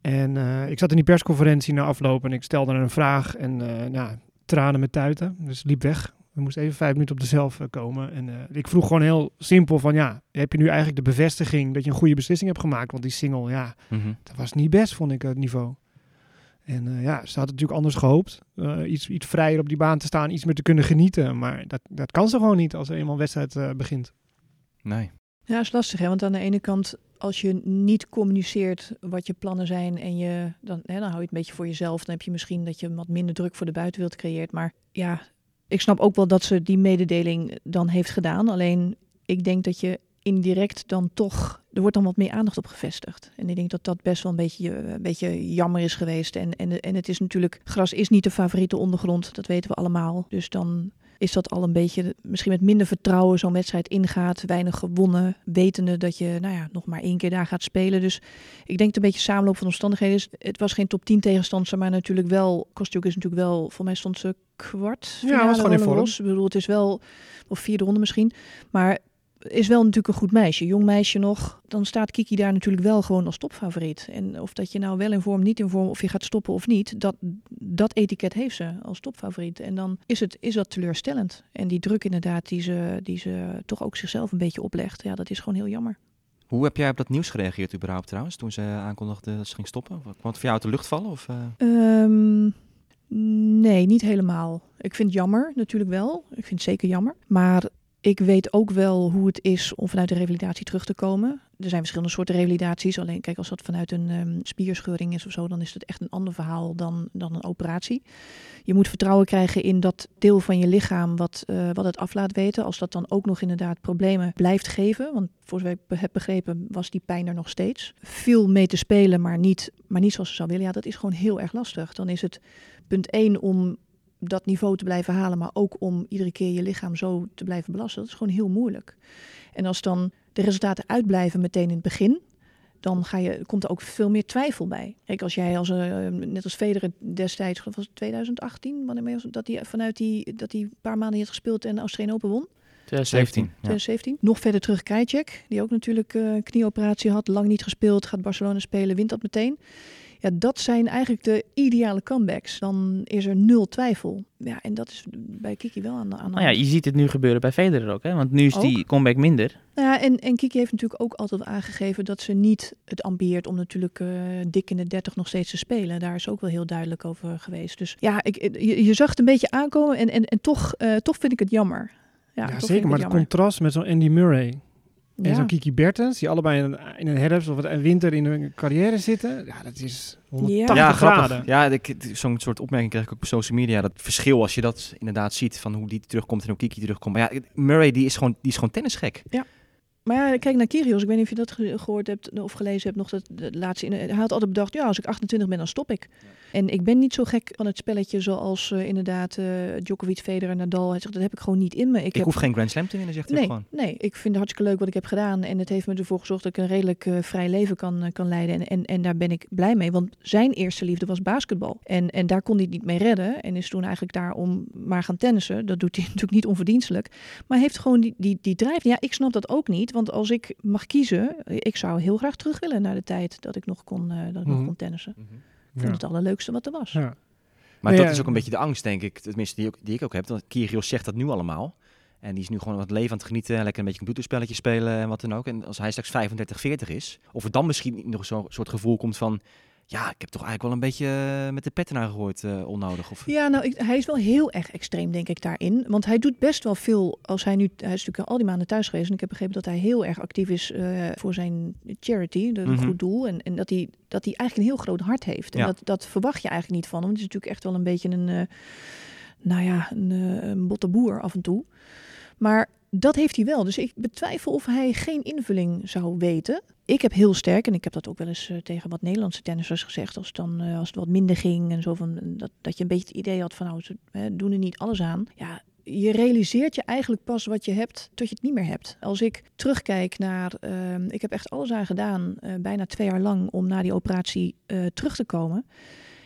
En eh, ik zat in die persconferentie na afloop en ik stelde een vraag. En eh, nou, tranen met tuiten. Dus liep weg. We moesten even vijf minuten op de zelf eh, komen. En ik vroeg gewoon heel simpel van ja, heb je nu eigenlijk de bevestiging dat je een goede beslissing hebt gemaakt? Want die single, ja, mhm. dat was niet best, vond ik, het niveau. En eh, ja, ze had het natuurlijk anders gehoopt. Eh, iets, iets vrijer op die baan te staan, iets meer te kunnen genieten. Maar dat, dat kan ze gewoon niet als er eenmaal een wedstrijd eh, begint. Nee. Ja, is lastig hè, want aan de ene kant, als je niet communiceert wat je plannen zijn en je, dan, hè, dan hou je het een beetje voor jezelf. Dan heb je misschien dat je wat minder druk voor de buitenwereld creëert. Maar ja, ik snap ook wel dat ze die mededeling dan heeft gedaan. Alleen, ik denk dat je indirect dan toch, er wordt dan wat meer aandacht op gevestigd. En ik denk dat dat best wel een beetje, eh, een beetje jammer is geweest. En, en, en het is natuurlijk, gras is niet de favoriete ondergrond, dat weten we allemaal. Dus dan is dat al een beetje, misschien met minder vertrouwen zo'n wedstrijd ingaat. Weinig gewonnen, wetende dat je nou ja, nog maar één keer daar gaat spelen. Dus ik denk dat het een beetje samenloop van omstandigheden is. Het was geen top 10 tegenstander, maar natuurlijk wel, Kostjuk is natuurlijk wel, voor mij stond ze kwart. Ja, was gewoon in vorm. Ik bedoel, het is wel, of vierde ronde misschien. Maar is wel natuurlijk een goed meisje, jong meisje nog. Dan staat Kiki daar natuurlijk wel gewoon als topfavoriet. En of dat je nou wel in vorm, niet in vorm, of je gaat stoppen of niet, dat, dat etiket heeft ze als topfavoriet. En dan is, het, is dat teleurstellend. En die druk inderdaad, die ze, die ze toch ook zichzelf een beetje oplegt, ja, dat is gewoon heel jammer. Hoe heb jij op dat nieuws gereageerd überhaupt trouwens, toen ze aankondigde dat ze ging stoppen? Kwam het voor jou uit de lucht vallen? Of, eh? Ehm, nee, niet helemaal. Ik vind het jammer, natuurlijk wel. Ik vind het zeker jammer. Maar ik weet ook wel hoe het is om vanuit de revalidatie terug te komen. Er zijn verschillende soorten revalidaties. Alleen kijk, als dat vanuit een ehm, spierscheuring is of zo, dan is het echt een ander verhaal dan, dan een operatie. Je moet vertrouwen krijgen in dat deel van je lichaam wat, eh, wat het af laat weten. Als dat dan ook nog inderdaad problemen blijft geven. Want voor zover ik heb begrepen was die pijn er nog steeds. Veel mee te spelen, maar niet, maar niet zoals ze zou willen. Ja, dat is gewoon heel erg lastig. Dan is het punt één om dat niveau te blijven halen, maar ook om iedere keer je lichaam zo te blijven belasten. Dat is gewoon heel moeilijk. En als dan de resultaten uitblijven meteen in het begin, dan ga je, komt er ook veel meer twijfel bij. Kijk, als jij als, eh, net als Federer destijds, was het 2018, wanneer was het, dat hij vanuit die, dat hij een paar maanden had gespeeld en de Australian Open won, 2017. Ja. 2017. Nog verder terug Krajcek, die ook natuurlijk eh, knieoperatie had, lang niet gespeeld, gaat Barcelona spelen, wint dat meteen. Ja, dat zijn eigenlijk de ideale comebacks. Dan is er nul twijfel. Ja, en dat is bij Kiki wel aan de aan de Nou ja, hand. je ziet het nu gebeuren bij Federer ook, hè? Want nu is die comeback minder. Nou ja, en, en Kiki heeft natuurlijk ook altijd aangegeven dat ze niet het ambieert om natuurlijk eh, dik in de 30 nog steeds te spelen. Daar is ook wel heel duidelijk over geweest. Dus ja, ik, je, je zag het een beetje aankomen en, en, en toch, eh, toch vind ik het jammer. Ja, Ja, zeker. Maar het het contrast met zo'n Andy Murray en Ja. zo'n Kiki Bertens, die allebei in een, in een herfst of een winter in hun carrière zitten. Ja, dat is 180 ja, graden. grappig. Ja, ik- zo'n soort opmerking krijg ik ook op social media. Dat verschil als je dat inderdaad ziet van hoe die terugkomt en hoe Kiki terugkomt. Maar ja, Murray die is gewoon, die is gewoon tennisgek. Maar ja, kijk naar Kyrgios. Ik weet niet of je dat ge- gehoord hebt of gelezen hebt. Nog dat de laatste. in- Hij had altijd bedacht: ja, als ik 28 ben, dan stop ik. En ik ben niet zo gek van het spelletje zoals eh, inderdaad eh, Djokovic, Federer, Nadal. Hij zegt: dat heb ik gewoon niet in me. Ik, Ik, heb hoef geen Grand Slam te winnen, zegt hij Nee, gewoon. nee, ik vind het hartstikke leuk wat ik heb gedaan. En het heeft me ervoor gezorgd dat ik een redelijk eh, vrij leven kan, kan leiden. En, en, en daar ben ik blij mee. Want zijn eerste liefde was basketbal. En, en daar kon hij het niet mee redden. En is toen eigenlijk daarom maar gaan tennissen. Dat doet hij natuurlijk niet onverdienstelijk. Maar hij heeft gewoon die, die, die drijf. Ja, ik snap dat ook niet. Want als ik mag kiezen, ik zou heel graag terug willen naar de tijd dat ik nog kon, eh, dat ik nog Mhm. kon tennissen. Ik Ja. vond het allerleukste wat er was. Ja. Maar Nee, dat ja. is ook een beetje de angst, denk ik. Tenminste, die, ook, die ik ook heb. Want Kyrgios zegt dat nu allemaal. En die is nu gewoon wat leven aan het genieten. Lekker een beetje computerspelletjes spelen en wat dan ook. En als hij straks 35, 40 is. Of er dan misschien nog zo'n soort gevoel komt van... Ja, ik heb toch eigenlijk wel een beetje eh, met de petten aangegooid eh, onnodig. Of, Ja, nou, ik, hij is wel heel erg extreem, denk ik, daarin. Want hij doet best wel veel. Als hij nu, hij is natuurlijk al die maanden thuis geweest. En ik heb begrepen dat hij heel erg actief is eh, voor zijn charity, de, een Mhm. goed doel. En, en dat, hij, dat hij eigenlijk een heel groot hart heeft. En Ja. dat, dat verwacht je eigenlijk niet van hem. Het is natuurlijk echt wel een beetje een, nou ja, een, een botte boer af en toe. Maar dat heeft hij wel. Dus ik betwijfel of hij geen invulling zou weten. Ik heb heel sterk, en ik heb dat ook wel eens eh, tegen wat Nederlandse tennissers gezegd, als dan, eh, als het wat minder ging en zo van dat, dat je een beetje het idee had van nou, ze doen er niet alles aan. Ja, je realiseert je eigenlijk pas wat je hebt tot je het niet meer hebt. Als ik terugkijk naar, ehm, ik heb echt alles aan gedaan, eh, bijna twee jaar lang, om na die operatie eh, terug te komen.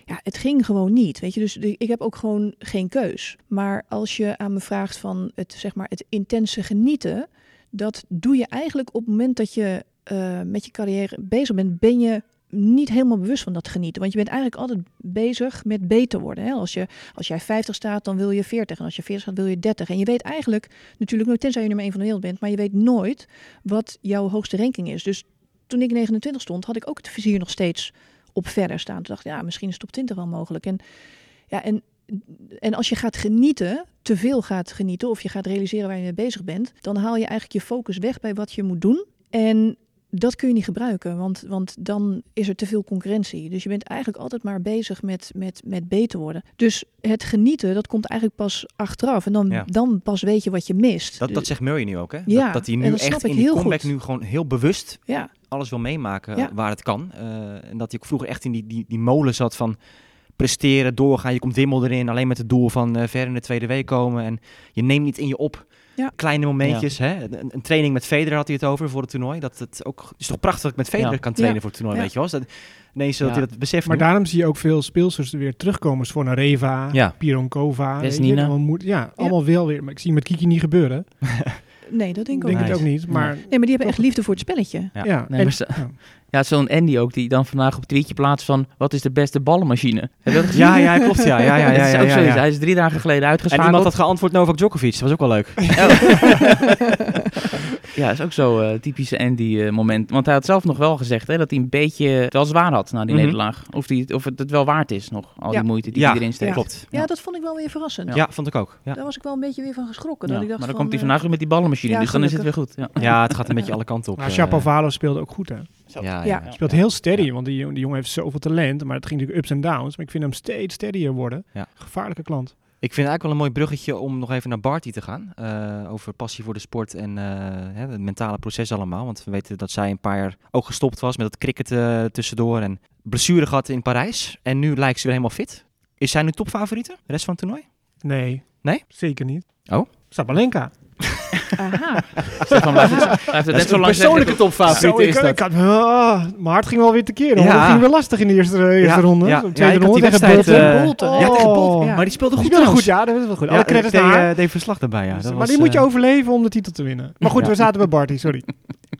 Ja, het ging gewoon niet. Weet je, dus ik heb ook gewoon geen keus. Maar als je aan me vraagt van het, zeg maar, het intense genieten, dat doe je eigenlijk op het moment dat je eh, met je carrière bezig bent, ben je niet helemaal bewust van dat genieten. Want je bent eigenlijk altijd bezig met beter worden. Hè? Als, je, als jij 50 staat, dan wil je 40. En als je 40 staat, wil je 30. En je weet eigenlijk natuurlijk nooit, tenzij je nummer 1 van de wereld bent, maar je weet nooit wat jouw hoogste ranking is. Dus toen ik 29 stond, had ik ook het vizier nog steeds op verder staan. Toen dacht ik, ja, misschien is top 20 wel mogelijk. En, ja, en, en als je gaat genieten, te veel gaat genieten, of je gaat realiseren waar je mee bezig bent, dan haal je eigenlijk je focus weg bij wat je moet doen. En dat kun je niet gebruiken, want, want dan is er te veel concurrentie. Dus je bent eigenlijk altijd maar bezig met, met, met beter worden. Dus het genieten, dat komt eigenlijk pas achteraf. En dan, Ja. dan pas weet je wat je mist. Dat, dat zegt Murray nu ook, hè? Ja, dat, dat hij nu dat echt in die comeback goed. nu gewoon heel bewust ja, alles wil meemaken Ja. waar het kan. Eh, en dat hij ook vroeger echt in die, die, die molen zat van presteren, doorgaan. Je komt wimmel erin, alleen met het doel van eh, ver in de tweede week komen. En je neemt niet in je op. Ja. Kleine momentjes. Hè? Een, een training met Federer had hij het over voor het toernooi. Dat het ook het is toch prachtig dat ik met Federer Ja. kan trainen Ja. voor het toernooi, Ja. weet je wel. Dus Dat, ineens dat Ja. hij dat beseft Maar nu. daarom zie je ook veel speelsters weer terugkomen. Voor een Reva, Ja. Pironkova. je, Vesnina. allemaal moet- Ja, allemaal wel weer. Maar ik zie met Kiki niet gebeuren. nee, dat denk Ik denk ook ook niet. Maar Nee, maar die hebben echt liefde voor het spelletje. Ja. ja. Nee, en- maar ze- ja. Zo'n Andy ook, die dan vandaag op tweetje plaatst van... wat is de beste ballenmachine? Heb je dat gezien? Ja, ja, klopt. Ja, ja, ja, ja. Hij is drie dagen geleden En uitgeschakeld. iemand had geantwoord Novak Djokovic. Dat was ook wel leuk. Ja, is ook zo eh, typische Andy-moment. Want hij had zelf nog wel gezegd hè, dat hij een beetje het wel zwaar had na die Mhm. nederlaag. Of, die, of het het wel waard is nog, al Ja. die moeite die Ja, hij erin steekt. klopt. Ja, dat vond ik wel weer verrassend. Ja, vond ik ook. Ja. Daar was ik wel een beetje weer van geschrokken. Ja, Dat ik dacht maar dan van, komt hij eh, vandaag weer met die ballenmachine, ja, dus dan is het weer goed. Ja. ja, het gaat een beetje alle kanten op. Maar eh. Shapovalov speelde ook goed, hè. Ja, ja, Ja. ja. Speelt heel steady, want die, jongen- die jongen heeft zoveel talent. Maar het ging natuurlijk ups en downs. Maar ik vind hem steeds steadier worden. Ja. Gevaarlijke klant. Ik vind het eigenlijk wel een mooi bruggetje om nog even naar Barty te gaan. Eh, over passie voor de sport en eh, hè, het mentale proces allemaal. Want we weten dat zij een paar jaar ook gestopt was met het cricket eh, tussendoor. En blessure gehad in Parijs. En nu lijkt ze weer helemaal fit. Is zij nu topfavoriete, de rest van het toernooi? Nee. Nee? Zeker niet. Oh? Sabalenka. Aha. Stefan blijft het, blijft het net zo lang zeggen. topfavoriete Zo, ik, ik had, ah, mijn hart ging wel weer tekeer. Ja. Het ging weer lastig in de eerste, eerste Ja, ronde. ja. De Ja, tweede die ronde tegen wedstrijd, Bolton. eh, Bolton, ja, tegen Bolton. Ja. Maar die speelde Die goed speelde goed, ja, dat is wel goed. Ja, Alle credits deed, naar eh, deed verslag daarbij, ja. Dat maar was, die moet je eh, overleven om de titel te winnen. Maar goed, Ja. we zaten bij Barty, sorry.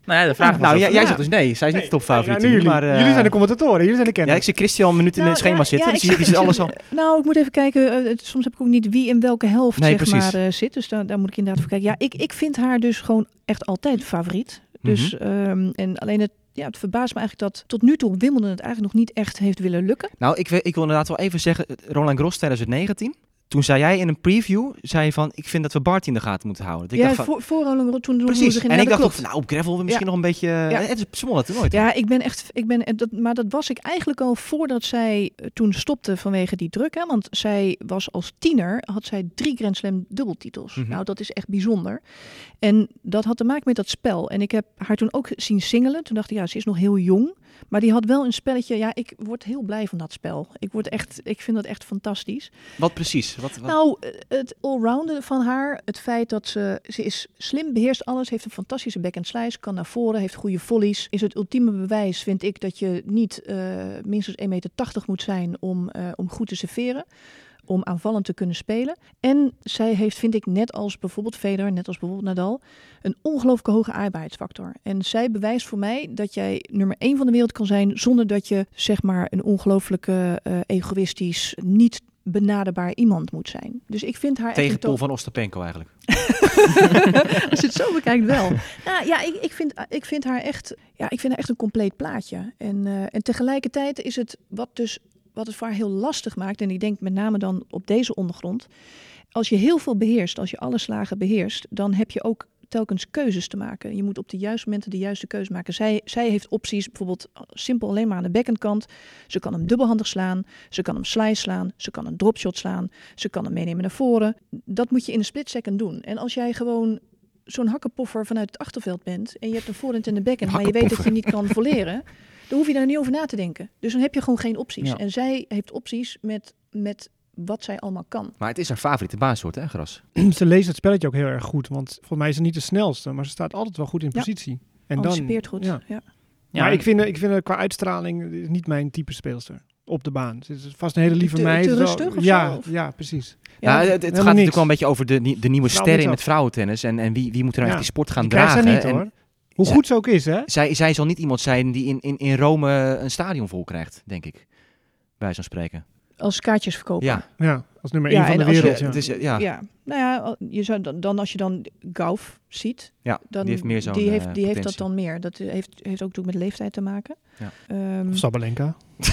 Nou ja, de vraag was Nou, of- jij, zegt dus nee. Zij is niet de nu jullie. maar, eh, jullie zijn de commentatoren, jullie zijn de Ja, kenners. ik zie Christian een minuut in Nou, het schema ja, zitten. ja, dus ik die, zit- zit alles al... Nou, ik moet even kijken. eh, het- soms heb ik ook niet wie in welke helft Nee, zeg precies. maar, eh, zit. Dus daar, daar moet ik inderdaad voor kijken. Ja, ik, ik vind haar dus gewoon echt altijd favoriet. Dus, Mhm. ehm, en alleen het, ja, het verbaast me eigenlijk dat tot nu toe Wimbledon het eigenlijk nog niet echt heeft willen lukken. Nou, ik, wil- ik wil inderdaad wel even zeggen, Roland Garros 2019. Toen zei jij in een preview, zei je van, ik vind dat we Bart in de gaten moeten houden. Dat ik ja, dacht van, voor, voor toen toen precies. En ja, ik dacht ook van, nou, op gravel misschien nog een beetje... Ja. Het is toernooi. toch? Ja, ik ben echt, ik ben, dat, maar dat was ik eigenlijk al voordat zij eh, toen stopte vanwege die druk. Hè? Want zij was als tiener, had zij drie Grand Slam dubbeltitels. Mhm. Nou, dat is echt bijzonder. En dat had te maken met dat spel. En ik heb haar toen ook zien singelen. Toen dacht ik, ja, ze is nog heel jong. Maar die had wel een spelletje, ja, ik word heel blij van dat spel. Ik, word echt, ik vind dat echt fantastisch. Wat precies? Nou, eh, het allrounden van haar, het feit dat ze, ze is slim, beheerst alles, heeft een fantastische backhand slice, kan naar voren, heeft goede volleys, is het ultieme bewijs, vind ik, dat je niet eh, minstens 1,80 meter moet zijn om, eh, om goed te serveren. Om aanvallend te kunnen spelen. En zij heeft, vind ik, net als bijvoorbeeld Federer, net als bijvoorbeeld Nadal, een ongelooflijke hoge aardbaarheidsfactor. En zij bewijst voor mij dat jij nummer 1 van de wereld kan zijn zonder dat je, zeg maar, een ongelooflijke, egoïstisch, niet benaderbaar iemand moet zijn. Dus ik vind haar Tegenpol to- van Ostapenko eigenlijk. Als je het zo bekijkt wel. Nou, ja, ik, ik, vind, ik vind haar echt, ja, ik vind haar echt een compleet plaatje. En, eh, en tegelijkertijd is het wat dus wat het voor haar heel lastig maakt. En ik denk met name dan op deze ondergrond. Als je heel veel beheerst, als je alle slagen beheerst, dan heb je ook telkens keuzes te maken. Je moet op de juiste momenten de juiste keuze maken. Zij, zij heeft opties, bijvoorbeeld simpel alleen maar aan de backhandkant. Ze kan hem dubbelhandig slaan, ze kan hem slice slaan, ze kan een dropshot slaan, ze kan hem meenemen naar voren. Dat moet je in een split second doen. En als jij gewoon zo'n hakkenpoffer vanuit het achterveld bent en je hebt een voorhand en een backhand, maar je weet dat je niet kan volleren, dan hoef je daar niet over na te denken. Dus dan heb je gewoon geen opties. Ja. En zij heeft opties met, met wat zij allemaal kan. Maar het is haar favoriete baansoort, hè, gras? ze leest het spelletje ook heel erg goed. Want volgens mij is ze niet de snelste, maar ze staat altijd wel goed in Ja. positie. En dan, Anticipeert goed. Ja. Ja. Ja, maar ik vind, ik vind haar qua uitstraling is niet mijn type speelster op de baan. Ze is vast een hele lieve Te- meid. te rustig of ja, zo, of? ja, precies. Ja, het, het gaat natuurlijk wel een beetje over de, de nieuwe Vrouw sterren in het vrouwentennis. En, en wie, wie moet er nou Ja. echt die sport gaan Die dragen. niet en hoor. Hoe Ja. goed ze ook is, hè? zij, zij zal niet iemand zijn die in, in, in Rome een stadion vol krijgt, denk ik. Bij zo'n spreken. Als kaartjes verkopen. Ja, Ja, als nummer Ja, 1 van en de als je- wereld. ja, Ja. het is, ja. Ja, nou ja, je zou dan, dan als je dan Gauf ziet, Ja, dan die heeft meer zo'n die heeft, eh, die heeft dat dan meer. Dat heeft, heeft ook met leeftijd te maken. Ja. Ehm, Of Sabalenka.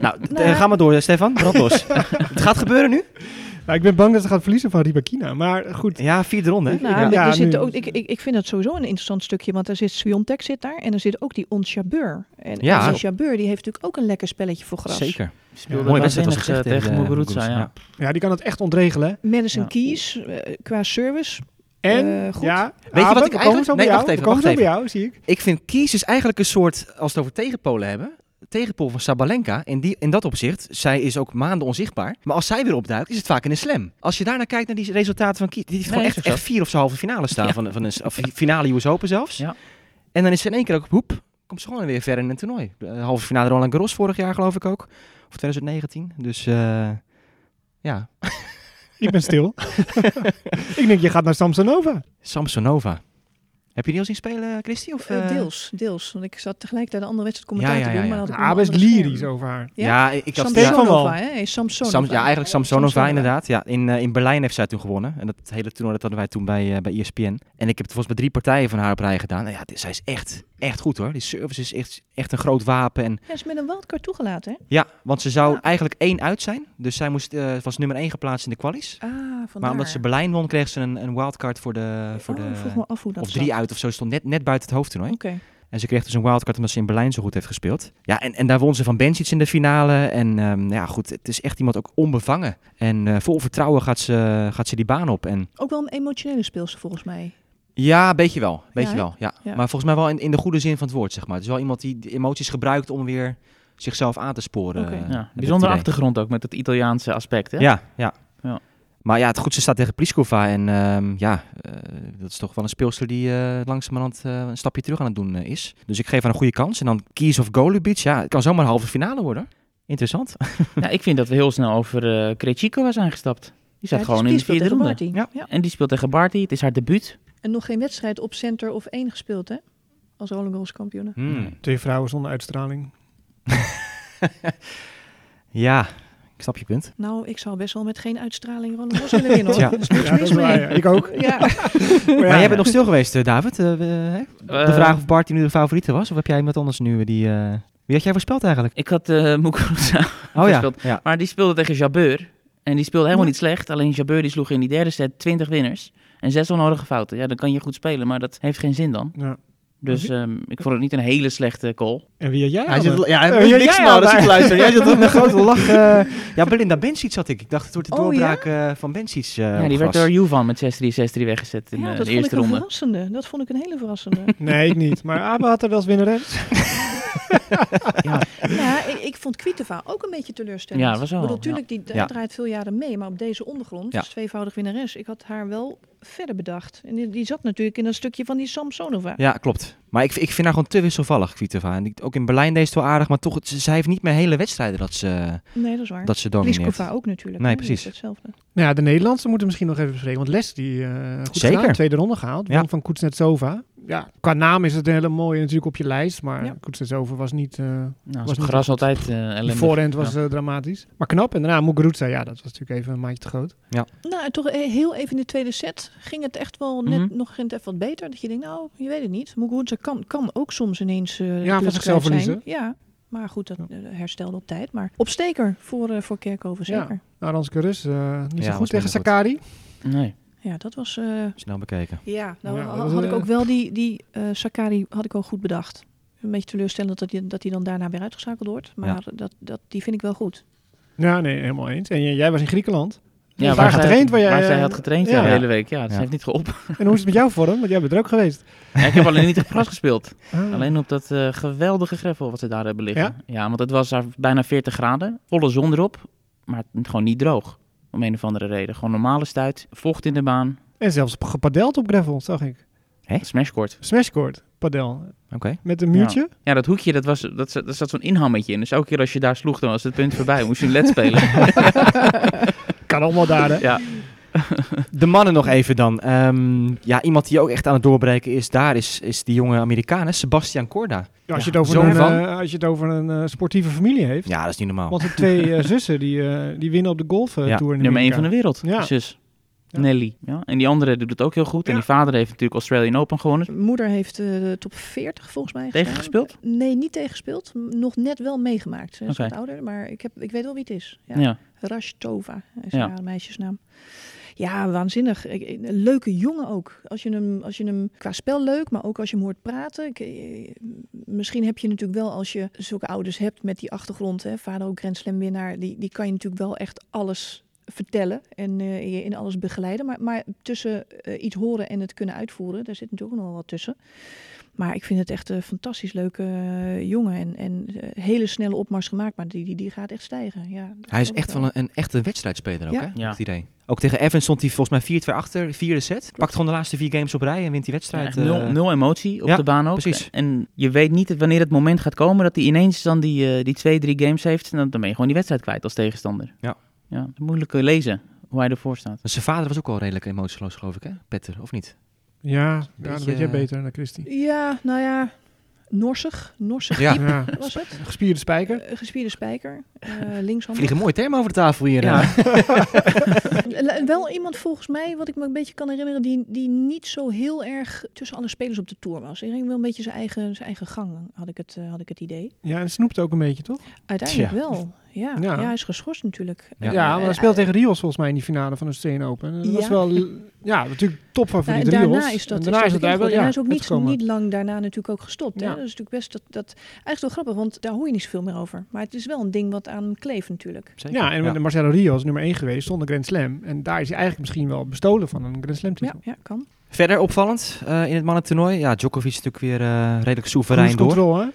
Nou, Nou, eh, ga maar door, Stefan. Brand los. het gaat gebeuren nu? Nou, ik ben bang dat ze gaat verliezen van Ribakina. Maar goed. Ja, vierde ronde. hè? Nou, Ja. er Ja, zit nu- ook, ik, ik, ik vind dat sowieso een interessant stukje, want er zit Swiontek zit daar en er zit ook die Ons Jabeur. En, Ja. en Ons Jabeur die heeft natuurlijk ook een lekker spelletje voor gras. Zeker. speelde Mooie wedstrijd was waanzinnig, gezegd tegen Muguruza. Ja. Ja, die kan het echt ontregelen. Madison Ja. Keys eh, qua service. En, Eh, goed. ja, je Abe, wat ik eigenlijk- Nee, jou. wacht even, wacht bij jou, zie ik. Ik vind Kies is eigenlijk een soort, als we het over tegenpolen hebben, tegenpol van Sabalenka. In, die, in dat opzicht, zij is ook maanden onzichtbaar. Maar als zij weer opduikt, is het vaak in een slam. Als je daarnaar kijkt naar die resultaten van Kies, die heeft gewoon Nee, echt, echt vier of zo halve finale staan. Ja. Van, van een, of finale US Open zelfs. Ja. En dan is ze in één keer ook, hoep, komt ze gewoon weer ver in een toernooi. De halve finale Roland Garros vorig jaar geloof ik ook. Of 2019. Dus eh, ja, Ik ben stil. ik denk, je gaat naar Samsonova. Samsonova. Heb je die al zien spelen, Christy? Of, Eh, eh? deels, deels. Want ik zat tegelijkertijd de andere wedstrijd commentaar Ja, ja, te doen. ja, Maar ja. had ik is scherm. lyrisch over haar. Ja? Ja, ik had Samsonova, hè? Hey, Samsonova. Sam, ja, eigenlijk Samsonova Samsonova. inderdaad. Ja, in, eh, in Berlijn heeft zij toen gewonnen. En dat hele toernooi dat hadden wij toen bij, eh, bij ESPN. En ik heb volgens mij drie partijen van haar op rij gedaan. En ja, dit- zij is echt, echt goed hoor. Die service is echt, echt een groot wapen. En Hij is met een wildcard toegelaten, hè? ja, want ze zou Ja. eigenlijk één uit zijn. Dus zij moest, eh, was nummer één geplaatst in de kwalies. Ah, vandaar. Maar omdat ze Berlijn won, kreeg ze een, een wildcard voor de... Voor oh, de ik vroeg me af hoe dat of drie zat. uit of zo. Stond net, net buiten het hoofdtoernooi. Oké. En ze kreeg dus een wildcard omdat ze in Berlijn zo goed heeft gespeeld. Ja, en, en daar won ze van Bencic in de finale. En ehm, ja, goed, het is echt iemand ook onbevangen. En eh, vol vertrouwen gaat ze, gaat ze die baan op. En Ook wel een emotionele speelster volgens mij. Ja, beetje wel. Beetje wel, ja. Ja. Maar volgens mij wel in, in de goede zin van het woord, zeg maar. Het is wel iemand die de emoties gebruikt om weer zichzelf aan te sporen. Oké. eh, Ja, heb ik bijzonder het idee. achtergrond ook met het Italiaanse aspect. Hè? Ja, ja. Ja. Maar ja, het goed, ze staat tegen Pliskova. En ehm, ja, eh, dat is toch wel een speelster die eh, langzamerhand eh, een stapje terug aan het doen is. Dus ik geef haar een goede kans. En dan Kies of Golubic, ja, het kan zomaar een halve finale worden. Interessant. Ja, ik vind dat we heel snel over eh Krejcikova zijn gestapt. Die staat Ja, gewoon die in de speelt vierde tegen ronde. Barty. Ja. Ja. En die speelt tegen Barty. Het is haar debuut. En nog geen wedstrijd op center of één gespeeld, hè? Als Roland Garros kampioen. Hmm. Twee vrouwen zonder uitstraling. Ja, ik snap je punt. Nou, ik zou best wel met geen uitstraling Roland Garros willen winnen, hoor. Ja. Ja, dat mis is waar, mee. ja. Ik ook. Ja. maar jij bent nog stil geweest, eh, David. Eh, de Eh, vraag of Barty nu de favoriete was. Of heb jij iemand anders nu die... eh, Wie had jij voorspeld eigenlijk? Ik had eh Muguruza Oh ja. voorspeld. ja. Maar die speelde tegen Jabeur. En die speelde helemaal Ja. niet slecht. Alleen Jabeur die sloeg in die derde set 20 winners. En zes onnodige fouten. Ja, dan kan je goed spelen. Maar dat heeft geen zin dan. Ja. Dus ehm, ik vond het niet een hele slechte call. En wie had jij? Hij zit, ja, hij heeft ja, niks al als ik luister. Jij zit met een grote lach. eh. ja, Belinda Bencic zat ik. Ik dacht, het wordt de Oh, doorbraak eh, van Bencic. eh, ja, die werd door Juvan met 6-3, 6-3 weggezet in Ja, eh, dat de vond ik eerste een ronde. verrassende. Dat vond ik een hele verrassende. Nee, ik niet. Maar Abe had er wel eens winnares. Ja, ja, ik, ik vond Kvitova ook een beetje teleurstellend. Ja, was wel, Ik bedoel, natuurlijk, die Ja. draait veel jaren mee, maar op deze ondergrond, Ja. tweevoudig winnares, ik had haar wel verder bedacht. En die, die zat natuurlijk in dat stukje van die Samsonova. Ja, klopt. Maar ik, ik vind haar gewoon te wisselvallig, Kvitova. En die, ook in Berlijn deed ze het wel aardig. Maar toch, het, zij heeft niet meer hele wedstrijden dat ze, Nee, dat is waar. dat ze domineert. Ook natuurlijk. Nee, hè, precies. Hetzelfde. Nou ja, de Nederlandse moeten we misschien nog even bespreken. Want Les, die eh goed Zeker. gedaan, tweede ronde gehaald. Ja. van Kuznetsova. Ja, qua naam is het een hele mooie natuurlijk op je lijst. Maar Ja. Kuznetsova was niet... eh nou, Was op gras altijd eh ellendig. voorhand was Ja. eh, dramatisch. Maar knap. En daarna Muguruza, ja, dat was natuurlijk even een maatje te groot. Nou, en toch heel even in de tweede set ging het echt wel net Mhm. nog net even wat beter. Dat je denkt, nou, je weet het niet. Muguruza kan, kan ook soms ineens eh Ja, van zichzelf verliezen. Ja, maar goed, dat herstelde op tijd. Maar opsteker voor, eh, voor Kerkhoven, Ja. zeker. Nou, Ranske Rus, eh, niet Ja, zo goed tegen goed. Sakari. Nee. Ja, dat was... eh, Snel bekeken. ja, nou Ja, ha- dat is, had ik ook wel die, die eh, Sakari had ik wel goed bedacht. Een beetje teleurstellend dat hij dat hij dan daarna weer uitgeschakeld wordt. Maar dat, dat, die vind ik wel goed. Ja, nee, helemaal eens. En jij was in Griekenland. Ja, waar getraind waar jij, Waar zij eh, had getraind ja. ja. de hele week. Ja, dat Ja. heeft niet geholpen. En hoe is het met jouw vorm? Want jij bent er ook geweest. Ja, ik heb alleen niet op gras gespeeld. Ah. Alleen op dat eh, geweldige greffel wat ze daar hebben liggen. Ja? Ja, want het was daar bijna 40 graden. Volle zon erop. Maar het- gewoon niet droog. Om een of andere reden. Gewoon normale stuit. Vocht in de baan. En zelfs gepadeld op gravel, zag ik. Smashcourt. Smashcourt, padel. Oké. Met een muurtje. Ja, dat hoekje, dat was, dat, zat- daar zat zo'n inhammetje in. Dus elke keer als je daar sloeg, dan was het punt voorbij. Moest je een led spelen. Kan allemaal daar, hè? ja. De mannen nog even dan. Ehm, ja, iemand die ook echt aan het doorbreken is, daar is, is die jonge Amerikaan, hè, Sebastian Corda. Ja, als, Ja, je het over een, van? eh, als je het over een eh, sportieve familie heeft. Ja, dat is niet normaal. Want de twee eh, zussen die, eh, die winnen op de golftour Ja, tour in Nummer 1 Amerika. van de wereld. Ja. Zus. Ja. Nelly. Ja. En die andere doet het ook heel goed. En die vader heeft natuurlijk Australian Open gewonnen. Moeder heeft eh, de top 40 volgens mij Tegen gestaan. gespeeld? Nee, niet tegengespeeld. Nog net wel meegemaakt. Ze is wat ouder, maar ik, heb, ik weet wel wie het is. Ja. Ja. Rashtova is haar meisjesnaam. Ja, waanzinnig. Een leuke jongen ook. Als je, hem, als je hem qua spel leuk, maar ook als je hem hoort praten. Eh, misschien heb je natuurlijk wel, als je zulke ouders hebt met die achtergrond, hè, vader ook Grand Slam winnaar, die, die kan je natuurlijk wel echt alles vertellen en eh, je in alles begeleiden. Maar, maar tussen eh, iets horen en het kunnen uitvoeren, daar zit natuurlijk ook nog wel wat tussen. Maar ik vind het echt een fantastisch leuke eh, jongen en, en hele snelle opmars gemaakt, maar die, die, die gaat echt stijgen. Ja, Hij is echt wel. een, een echte wedstrijdspeler ook, Ja. hè? Ja. Ja. Het idee. Ook tegen Evans stond hij volgens mij 4-2 achter, vierde set. Pakt gewoon de laatste vier games op rij en wint die Ja, wedstrijd. echt nul, eh, nul emotie op ja, de baan ook. precies. En je weet niet wanneer het moment gaat komen dat hij ineens dan die, eh, die twee, drie games heeft. En dan, dan ben je gewoon die wedstrijd kwijt als tegenstander. Ja. Ja, moeilijk lezen hoe hij ervoor staat. Maar Zijn vader was ook al redelijk emotieloos, geloof ik, hè? Petter, of niet? Ja, ja dat weet jij eh, beter dan Christy. Ja, nou ja, norsig. Norsig Ja. diep Ja. was het. Gespierde spijker. Eh, gespierde spijker. eh linkshandig. Vliegen mooie termen over de tafel hier. Ja. Wel iemand volgens mij, wat ik me een beetje kan herinneren, die, die niet zo heel erg tussen alle spelers op de tour was. Hij ging wel een beetje zijn eigen, zijn eigen gang, had ik, het, had ik het idee. Ja, en snoept ook een beetje, toch? Uiteindelijk Tja. wel. Ja. Ja. Ja. hij is geschorst natuurlijk. Ja. Ja, Eh, maar hij speelt tegen Rios volgens mij in die finale van de Australian Open. En Dat was Ja. wel, ja, natuurlijk topfavoriet en Rios. daarna is dat, En daarna is wel, ja, hij is ook niet, niet lang daarna natuurlijk ook gestopt. Hè? Ja. Dat is natuurlijk best dat, dat eigenlijk wel grappig, want daar hoor je niet zoveel meer over. Maar het is wel een ding wat aan hem kleeft natuurlijk. Zeker. Ja, en Marcelo Rios nummer 1 geweest zonder Grand Slam. En daar is hij eigenlijk misschien wel bestolen van een Grand Slam Ja, titel. ja kan. Verder opvallend eh, in het mannentoernooi. Ja, Djokovic is natuurlijk weer eh, redelijk soeverein door. control, hè?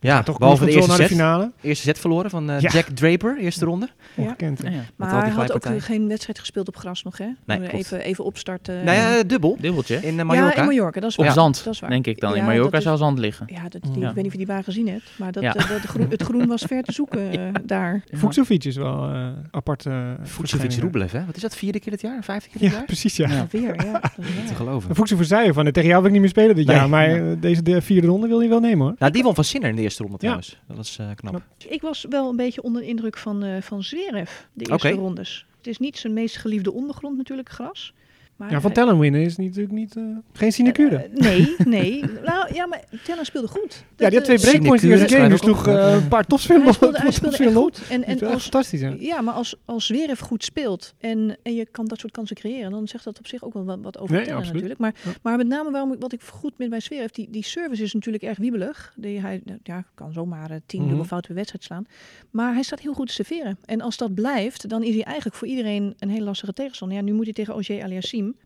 Ja, Toch behalve de eerste naar de set. finale. Eerste set verloren van eh, Ja. Jack Draper, eerste ronde. Ja. Ongekend. Ja, ja. Maar hij had ook geen wedstrijd gespeeld op gras nog, hè? Nee, even, even opstarten. nou ja, dubbel. Dubbeltje. In eh, Ja, Mallorca. in Mallorca, dat is Op waar. zand, dat is waar. denk ik dan. Ja, in Mallorca zou zand liggen. Ja, dat, die, Ja. ik weet niet of je die baan gezien hebt, maar dat, Ja. eh, dat groen, het groen was ver te zoeken daar. Ja. Fuxovic is wel eh apart. eh verschijning. Rublev, hè? Wat is dat, vierde keer dit jaar? Vijfde keer dit Ja, jaar? precies, ja. Ja. Weer, ja. Niet te geloven. En Fuxovic zei je van, tegen jou wil ik niet meer spelen dit jaar. Maar Ja. deze de vierde ronde wil hij wel nemen, hoor. Nou, die won van Sinner in de eerste ronde Ja. trouwens. Dat was eh, knap. Ik was wel een beetje onder de indruk van, eh van Zverev, de eerste rondes. Het is niet zijn meest geliefde ondergrond natuurlijk, gras. Maar Ja, van Tellen winnen is natuurlijk niet, eh, geen sinecure. Eh, nee, nee. Nou ja, maar Tellen speelde goed. ja, die had twee breakpoints in de game. Dus sloeg ook. eh, een paar topspelen Hij speelde, hij speelde echt goed. En, En, als, fantastisch, hè? ja, maar als, als Zverev goed speelt en, en je kan dat soort kansen creëren, dan zegt dat op zich ook wel wat, wat over Nee, Tellen natuurlijk. Maar, Ja. maar met name waarom ik, wat ik goed met bij Zverev, die, die service is natuurlijk erg wiebelig. Die, hij ja, kan zomaar tien Mhm. dubbelfouten per wedstrijd slaan. Maar hij staat heel goed te serveren. En als dat blijft, dan is hij eigenlijk voor iedereen een heel lastige tegenstander. Ja, nu moet hij tegen Ogier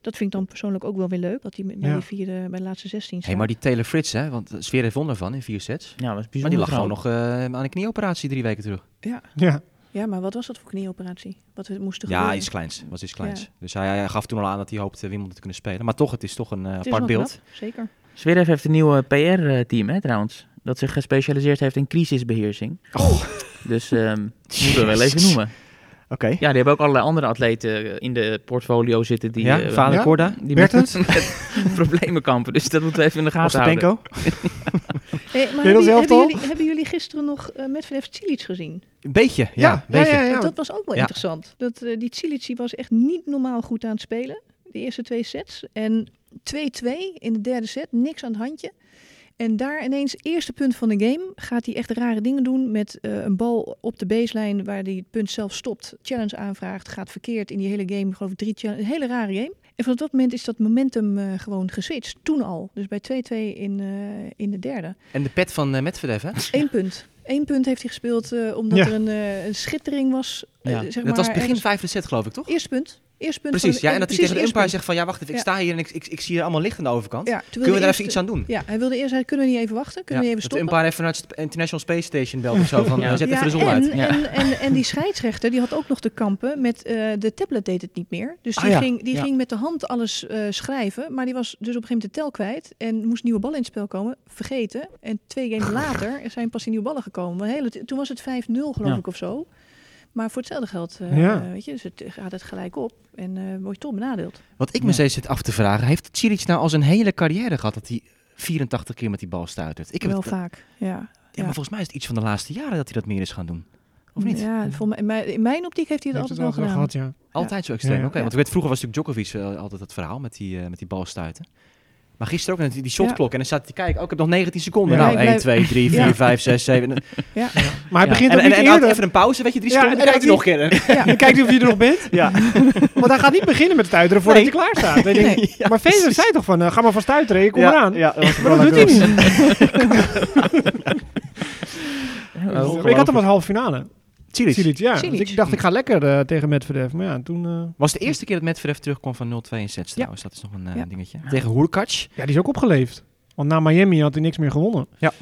Dat vind ik dan persoonlijk ook wel weer leuk, dat hij met bij Ja. die vierde, bij de laatste 16 staat. Hey, maar die Taylor Fritz, hè? Want Sfeer heeft won ervan in vier sets. Ja, dat is Maar bijzonder. die lag gewoon nog eh, aan een knieoperatie drie weken terug. Ja. Ja, maar wat was dat voor knieoperatie? Wat we moesten Ja, gebeuren? iets kleins. Was iets kleins. Ja. Dus hij, hij gaf toen al aan dat hij hoopte Wimbledon te kunnen spelen. Maar toch, het is toch een eh, is apart beeld. knap, zeker. Zverev heeft een nieuwe PR-team, hè, trouwens. Dat zich gespecialiseerd heeft in crisisbeheersing. Dus ehm moeten we wel even noemen. Oké. Ja, die hebben ook allerlei andere atleten eh, in de portfolio zitten die, Ja, eh, vader Ja? Corda. die met, Bertens? met problemen kampen. Dus dat moeten we even in de gaten houden. Hey, maar hebben, hebben jullie, hebben jullie gisteren nog uh, Medvedev Cilic gezien? Een beetje, ja. Beetje. ja, ja, ja. Dat was ook wel Ja. interessant. Dat, eh, die Cilic was echt niet normaal goed aan het spelen. De eerste twee sets. En 2-2 in de derde set. Niks aan het handje. En daar ineens, eerste punt van de game, gaat hij echt rare dingen doen met eh, een bal op de baseline waar hij het punt zelf stopt. Challenge aanvraagt, gaat verkeerd in die hele game. Geloof ik drie challenge, een hele rare game. En vanaf dat moment is dat momentum eh, gewoon geswitcht. Toen al. Dus bij 2-2 in, eh, in de derde. En de pet van eh Medvedev, hè? Eén punt. Eén punt heeft hij gespeeld eh, omdat Ja. er een, eh, een schittering was. eh, Ja. zeg Dat maar, was begin ergens- vijfde set, geloof ik, toch? Eerste punt. Eerste punt Precies, ja. En dat hij tegen de umpire zegt van, ja, wacht even, ik sta hier en ik, ik, ik zie hier allemaal licht aan de overkant. Ja, Kunnen we daar eerst- even iets aan doen? Ja, hij wilde eerst zeggen, kunnen we niet even wachten? Kunnen we niet even dat de stoppen? umpire even naar het Sp- International Space Station belt of zo, van Ja. zet even de zon en, uit. Ja. En, en, en die scheidsrechter die had ook nog te kampen met de tablet deed het niet meer. Dus die, Ah, ja. ging, die ging met de hand alles schrijven. Maar die was dus op een gegeven moment de tel kwijt. En moest nieuwe ballen in het spel komen. Vergeten. En twee games later zijn pas die nieuwe ballen gekomen. Maar hele, toen was het 5-0 geloof Ja. ik of zo. Maar voor hetzelfde geld eh, Ja. weet je, dus het gaat het gelijk op. En eh word je toch benadeeld. Wat ik me Ja. steeds zit af te vragen, heeft Cilic nou al zijn hele carrière gehad dat hij 84 keer met die bal stuitert? Ik heb Wel het, vaak, ja. ja, maar volgens mij is het iets van de laatste jaren dat hij dat meer is gaan doen. Of niet? Ja, voor mij, in mijn- in mijn optiek heeft hij het Heeft altijd het wel gedaan. gehad, ja. Altijd zo extreem. Ja, ja. Oké, want ik weet, vroeger was natuurlijk Djokovic eh, altijd het verhaal met die, eh, met die balstuiten. Maar gisteren ook die, shotklok. En dan zat hij te kijken, oh, ik heb nog 19 seconden. Ja. Nou, Ja, 1, ik 2, 3, 4, Ja. 5, 6, 7. En, Ja. Maar hij begint ook en, niet en dan eerder. even een pauze, weet je, drie Ja, seconden. en En dan kijkt hij nog een keer. Ja, dan kijkt hij of je er nog bent. Ja. Want hij gaat niet beginnen met stuiteren voordat Nee. hij klaar staat. Maar Federer zei toch van, eh, ga maar van stuiteren, ik kom ja, eraan. Ja, dat was Maar dat doet hij niet. Ik had hem als halve finale. Cilic. Cilic, ja. Cilic. Dus ik dacht, ik ga lekker eh, tegen Medvedev. Maar ja, toen... eh, Was de eerste keer dat Medvedev terugkwam van 0-2 in sets trouwens. Dat is nog een eh, Ja. dingetje. Tegen Hurkacz, ja, die is ook opgeleefd. Want na Miami had hij niks meer gewonnen. Ja.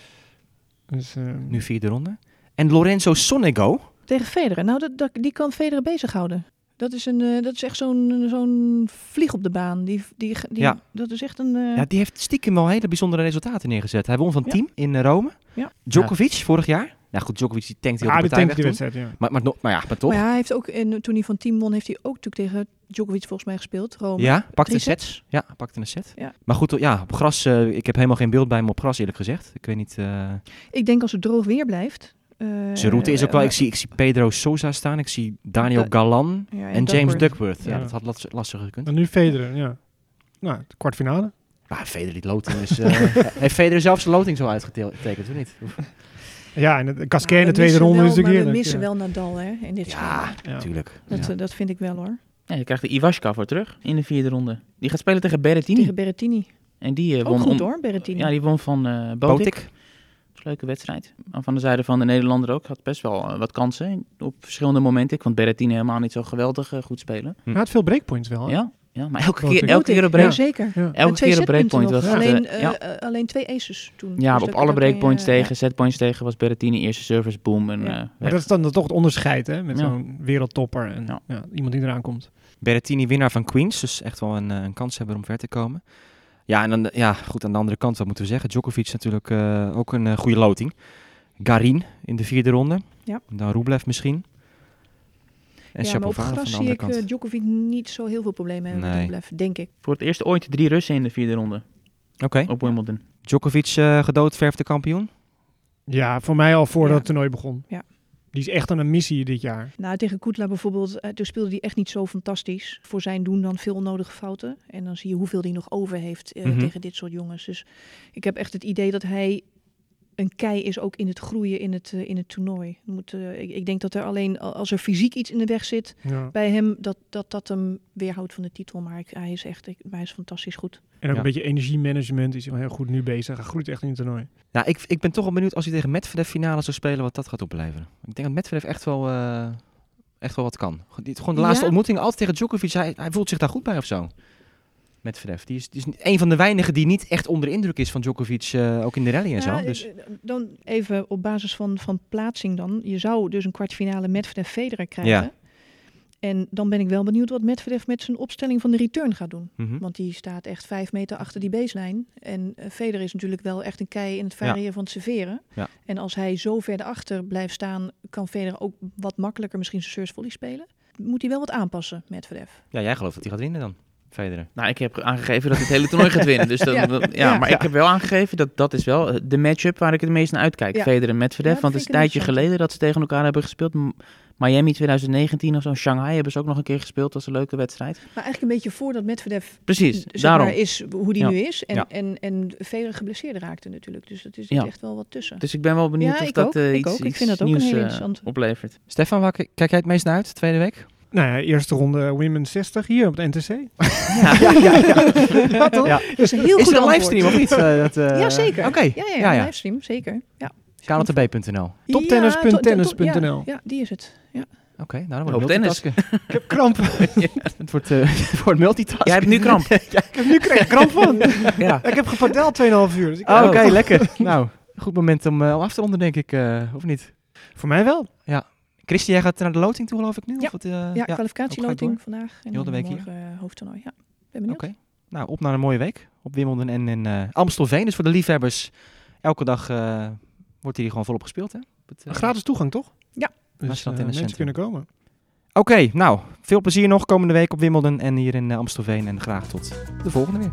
Dus, eh, nu vierde ronde. En Lorenzo Sonego. Tegen Federer. Nou, dat, dat, die kan Federer bezighouden. Dat is, een, eh, dat is echt zo'n zo'n vlieg op de baan. Die, die, die, Ja. Dat is echt een... eh, Ja, die heeft stiekem wel hele bijzondere resultaten neergezet. Hij won van Ja. team in Rome. Ja. Djokovic vorig jaar. Nou goed, Djokovic die tankt heel ja, de die partij tankt weg die wedstrijd, ja. Maar, maar, ja, maar toch. Maar ja, hij heeft ook, en toen hij van team won, heeft hij ook natuurlijk tegen Djokovic volgens mij gespeeld. Rome. Ja, pakte een Drie set. sets. Ja, pakte een set. Ja. Maar goed, ja, op gras. eh, ik heb helemaal geen beeld bij hem op gras eerlijk gezegd. Ik weet niet. eh, Ik denk als het droog weer blijft. eh, zijn route is ook wel. Ik zie, ik zie Pedro Sousa staan. Ik zie Daniel Galan ja, en James Duckworth. Ja, Ja. dat had las- lastiger gekund. En nu Federer, ja. Nou, de kwartfinale. Maar Federer die loting is. eh, heeft Federer zelf zijn loting zo uitgetekend of niet? Ja, en de Maar de we tweede ronde wel- is natuurlijk Maar we missen ja. wel Nadal hè, in dit Ja, spel. Ja. natuurlijk. Dat, Ja. eh, dat vind ik wel hoor. Ja, je krijgt de Iwashka voor terug in de vierde ronde. Die gaat spelen tegen Berrettini. Tegen Berrettini. En die eh, Ook won goed hoor, Berrettini. Ja, die won van eh Botik. Botik. Dat was een leuke wedstrijd. Maar Van de zijde van de Nederlander ook. Had best wel eh, wat kansen op verschillende momenten. Ik vond Berrettini helemaal niet zo geweldig eh, goed spelen. Hij had veel breakpoints wel. hè? Ja, ja maar elke keer, elke keer op break, zeker. Elke keer op breakpoint was alleen, eh, eh, ja. alleen twee aces toen. Ja, Dus op alle breakpoints tegen, setpoints tegen was Berrettini eerste service, boom en Ja. eh, Maar dat is dan toch het onderscheid, hè? Met Ja. zo'n wereldtopper en Ja. ja, iemand die eraan komt. Berrettini winnaar van Queens, dus echt wel een, een kans hebben om ver te komen. Ja, en dan, ja, goed, aan de andere kant, wat moeten we zeggen? Djokovic natuurlijk eh, ook een goede loting. Garin in de vierde ronde. Ja. Dan Rublev misschien. En ja, maar op gras de zie ik kant. eh, Djokovic niet zo heel veel problemen hebben Nee. met Rublev, denk ik. Voor het eerst ooit drie Russen in de vierde ronde Oké, op Wimbledon. Djokovic uh, gedoodverfde kampioen. Ja, voor mij al voordat Ja. het toernooi begon. Ja. Die is echt aan een missie dit jaar. Nou, tegen Koetla bijvoorbeeld, eh, toen speelde hij echt niet zo fantastisch. Voor zijn doen dan veel onnodige fouten. En dan zie je hoeveel hij nog over heeft eh, Mhm. tegen dit soort jongens. Dus ik heb echt het idee dat hij een kei is ook in het groeien in het, eh, in het toernooi. Moet, eh, ik, ik denk dat er alleen, al- als er fysiek iets in de weg zit Ja. bij hem, dat dat, dat hem weerhoudt van de titel. Maar ik, hij is echt ik, hij is fantastisch goed. En ook Ja. een beetje energiemanagement is hij wel heel goed nu bezig. Hij groeit echt in het toernooi. Ja, ik, ik ben toch wel benieuwd als hij tegen Medvedev finale zou spelen, wat dat gaat opleveren. Ik denk dat Medvedev echt wel, eh, echt wel wat kan. Die- Gewoon de laatste Ja? ontmoeting altijd tegen Djokovic, hij, hij voelt zich daar goed bij of zo. Medvedev, die is, die is een van de weinigen die niet echt onder indruk is van Djokovic, eh, ook in de rally en Ja, zo. Dus, eh, Dan even op basis van, van plaatsing dan. Je zou dus een kwartfinale Medvedev-Federer krijgen. Ja. En dan ben ik wel benieuwd wat Medvedev met zijn opstelling van de return gaat doen. mhm. Want die staat echt vijf meter achter die baseline. En eh, Federer is natuurlijk wel echt een kei in het variëren van het serveren. Ja. En als hij zo ver erachter blijft staan, kan Federer ook wat makkelijker misschien zijn service volley spelen. Moet hij wel wat aanpassen, Medvedev. Ja, jij gelooft dat hij gaat winnen dan, Federer. Nou, ik heb aangegeven dat hij het hele toernooi gaat winnen. Dus dan, Ja. ja. Ja. maar Ja. ik heb wel aangegeven dat dat is wel eh, de matchup waar ik het meest naar uitkijk. Ja. Federer en Medvedev. Want het is een tijdje geleden dat ze tegen elkaar hebben gespeeld. Miami 2019 of zo. Shanghai hebben ze ook nog een keer gespeeld. Dat was een leuke wedstrijd. Maar eigenlijk een beetje voordat Medvedev Precies, zeg daarom. maar, is hoe die Ja. nu is. En, Ja. en, en Federer geblesseerd raakte natuurlijk. Dus dat is Ja. echt wel wat tussen. Dus ik ben wel benieuwd Ja, of ik dat ook, eh, ik iets, ook. Ik iets vind dat ook een nieuws heel eh, interessant. oplevert. Stefan, waar kijk jij het meest naar uit, tweede week? Nou ja, eerste ronde Women 60 hier op de NTC. Ja, ja, ja. Ja, toch? Ja. Dat is een heel Is goed er een livestream of niet? Eh, dat, eh, ja, zeker. Oké, Ja, ja, ja, ja. livestream, zeker. Ja. KLTB.nl. Toptennis.tennis.nl. Ja, ja, die is het. Ja. Oké, nou dan wordt het multitasken. Ik heb kramp. het wordt, eh het wordt multitasken. Jij hebt nu kramp. ik heb nu krijg ik kramp van. ja. ik heb gepadeld 2,5 uur. Dus ik, Oh, Oké, lekker. nou, goed moment om, eh, af te ronden, denk ik. eh, of niet? Voor mij wel. Christy, jij gaat naar de loting toe, geloof ik nu? Ja. Of wat, eh, Ja, kwalificatieloting vandaag. En Heel de week hier? morgen eh, hoofdtoernooi. Ja, ben benieuwd. Oké. Nou, op naar een mooie week op Wimbledon en in eh, Amstelveen. Dus voor de liefhebbers, elke dag eh, wordt hier gewoon volop gespeeld, hè? Gratis toegang, toch? Ja. Dus mensen Centrum. kunnen komen. Oké, nou, veel plezier nog komende week op Wimbledon en hier in Amstelveen. En graag tot de volgende weer.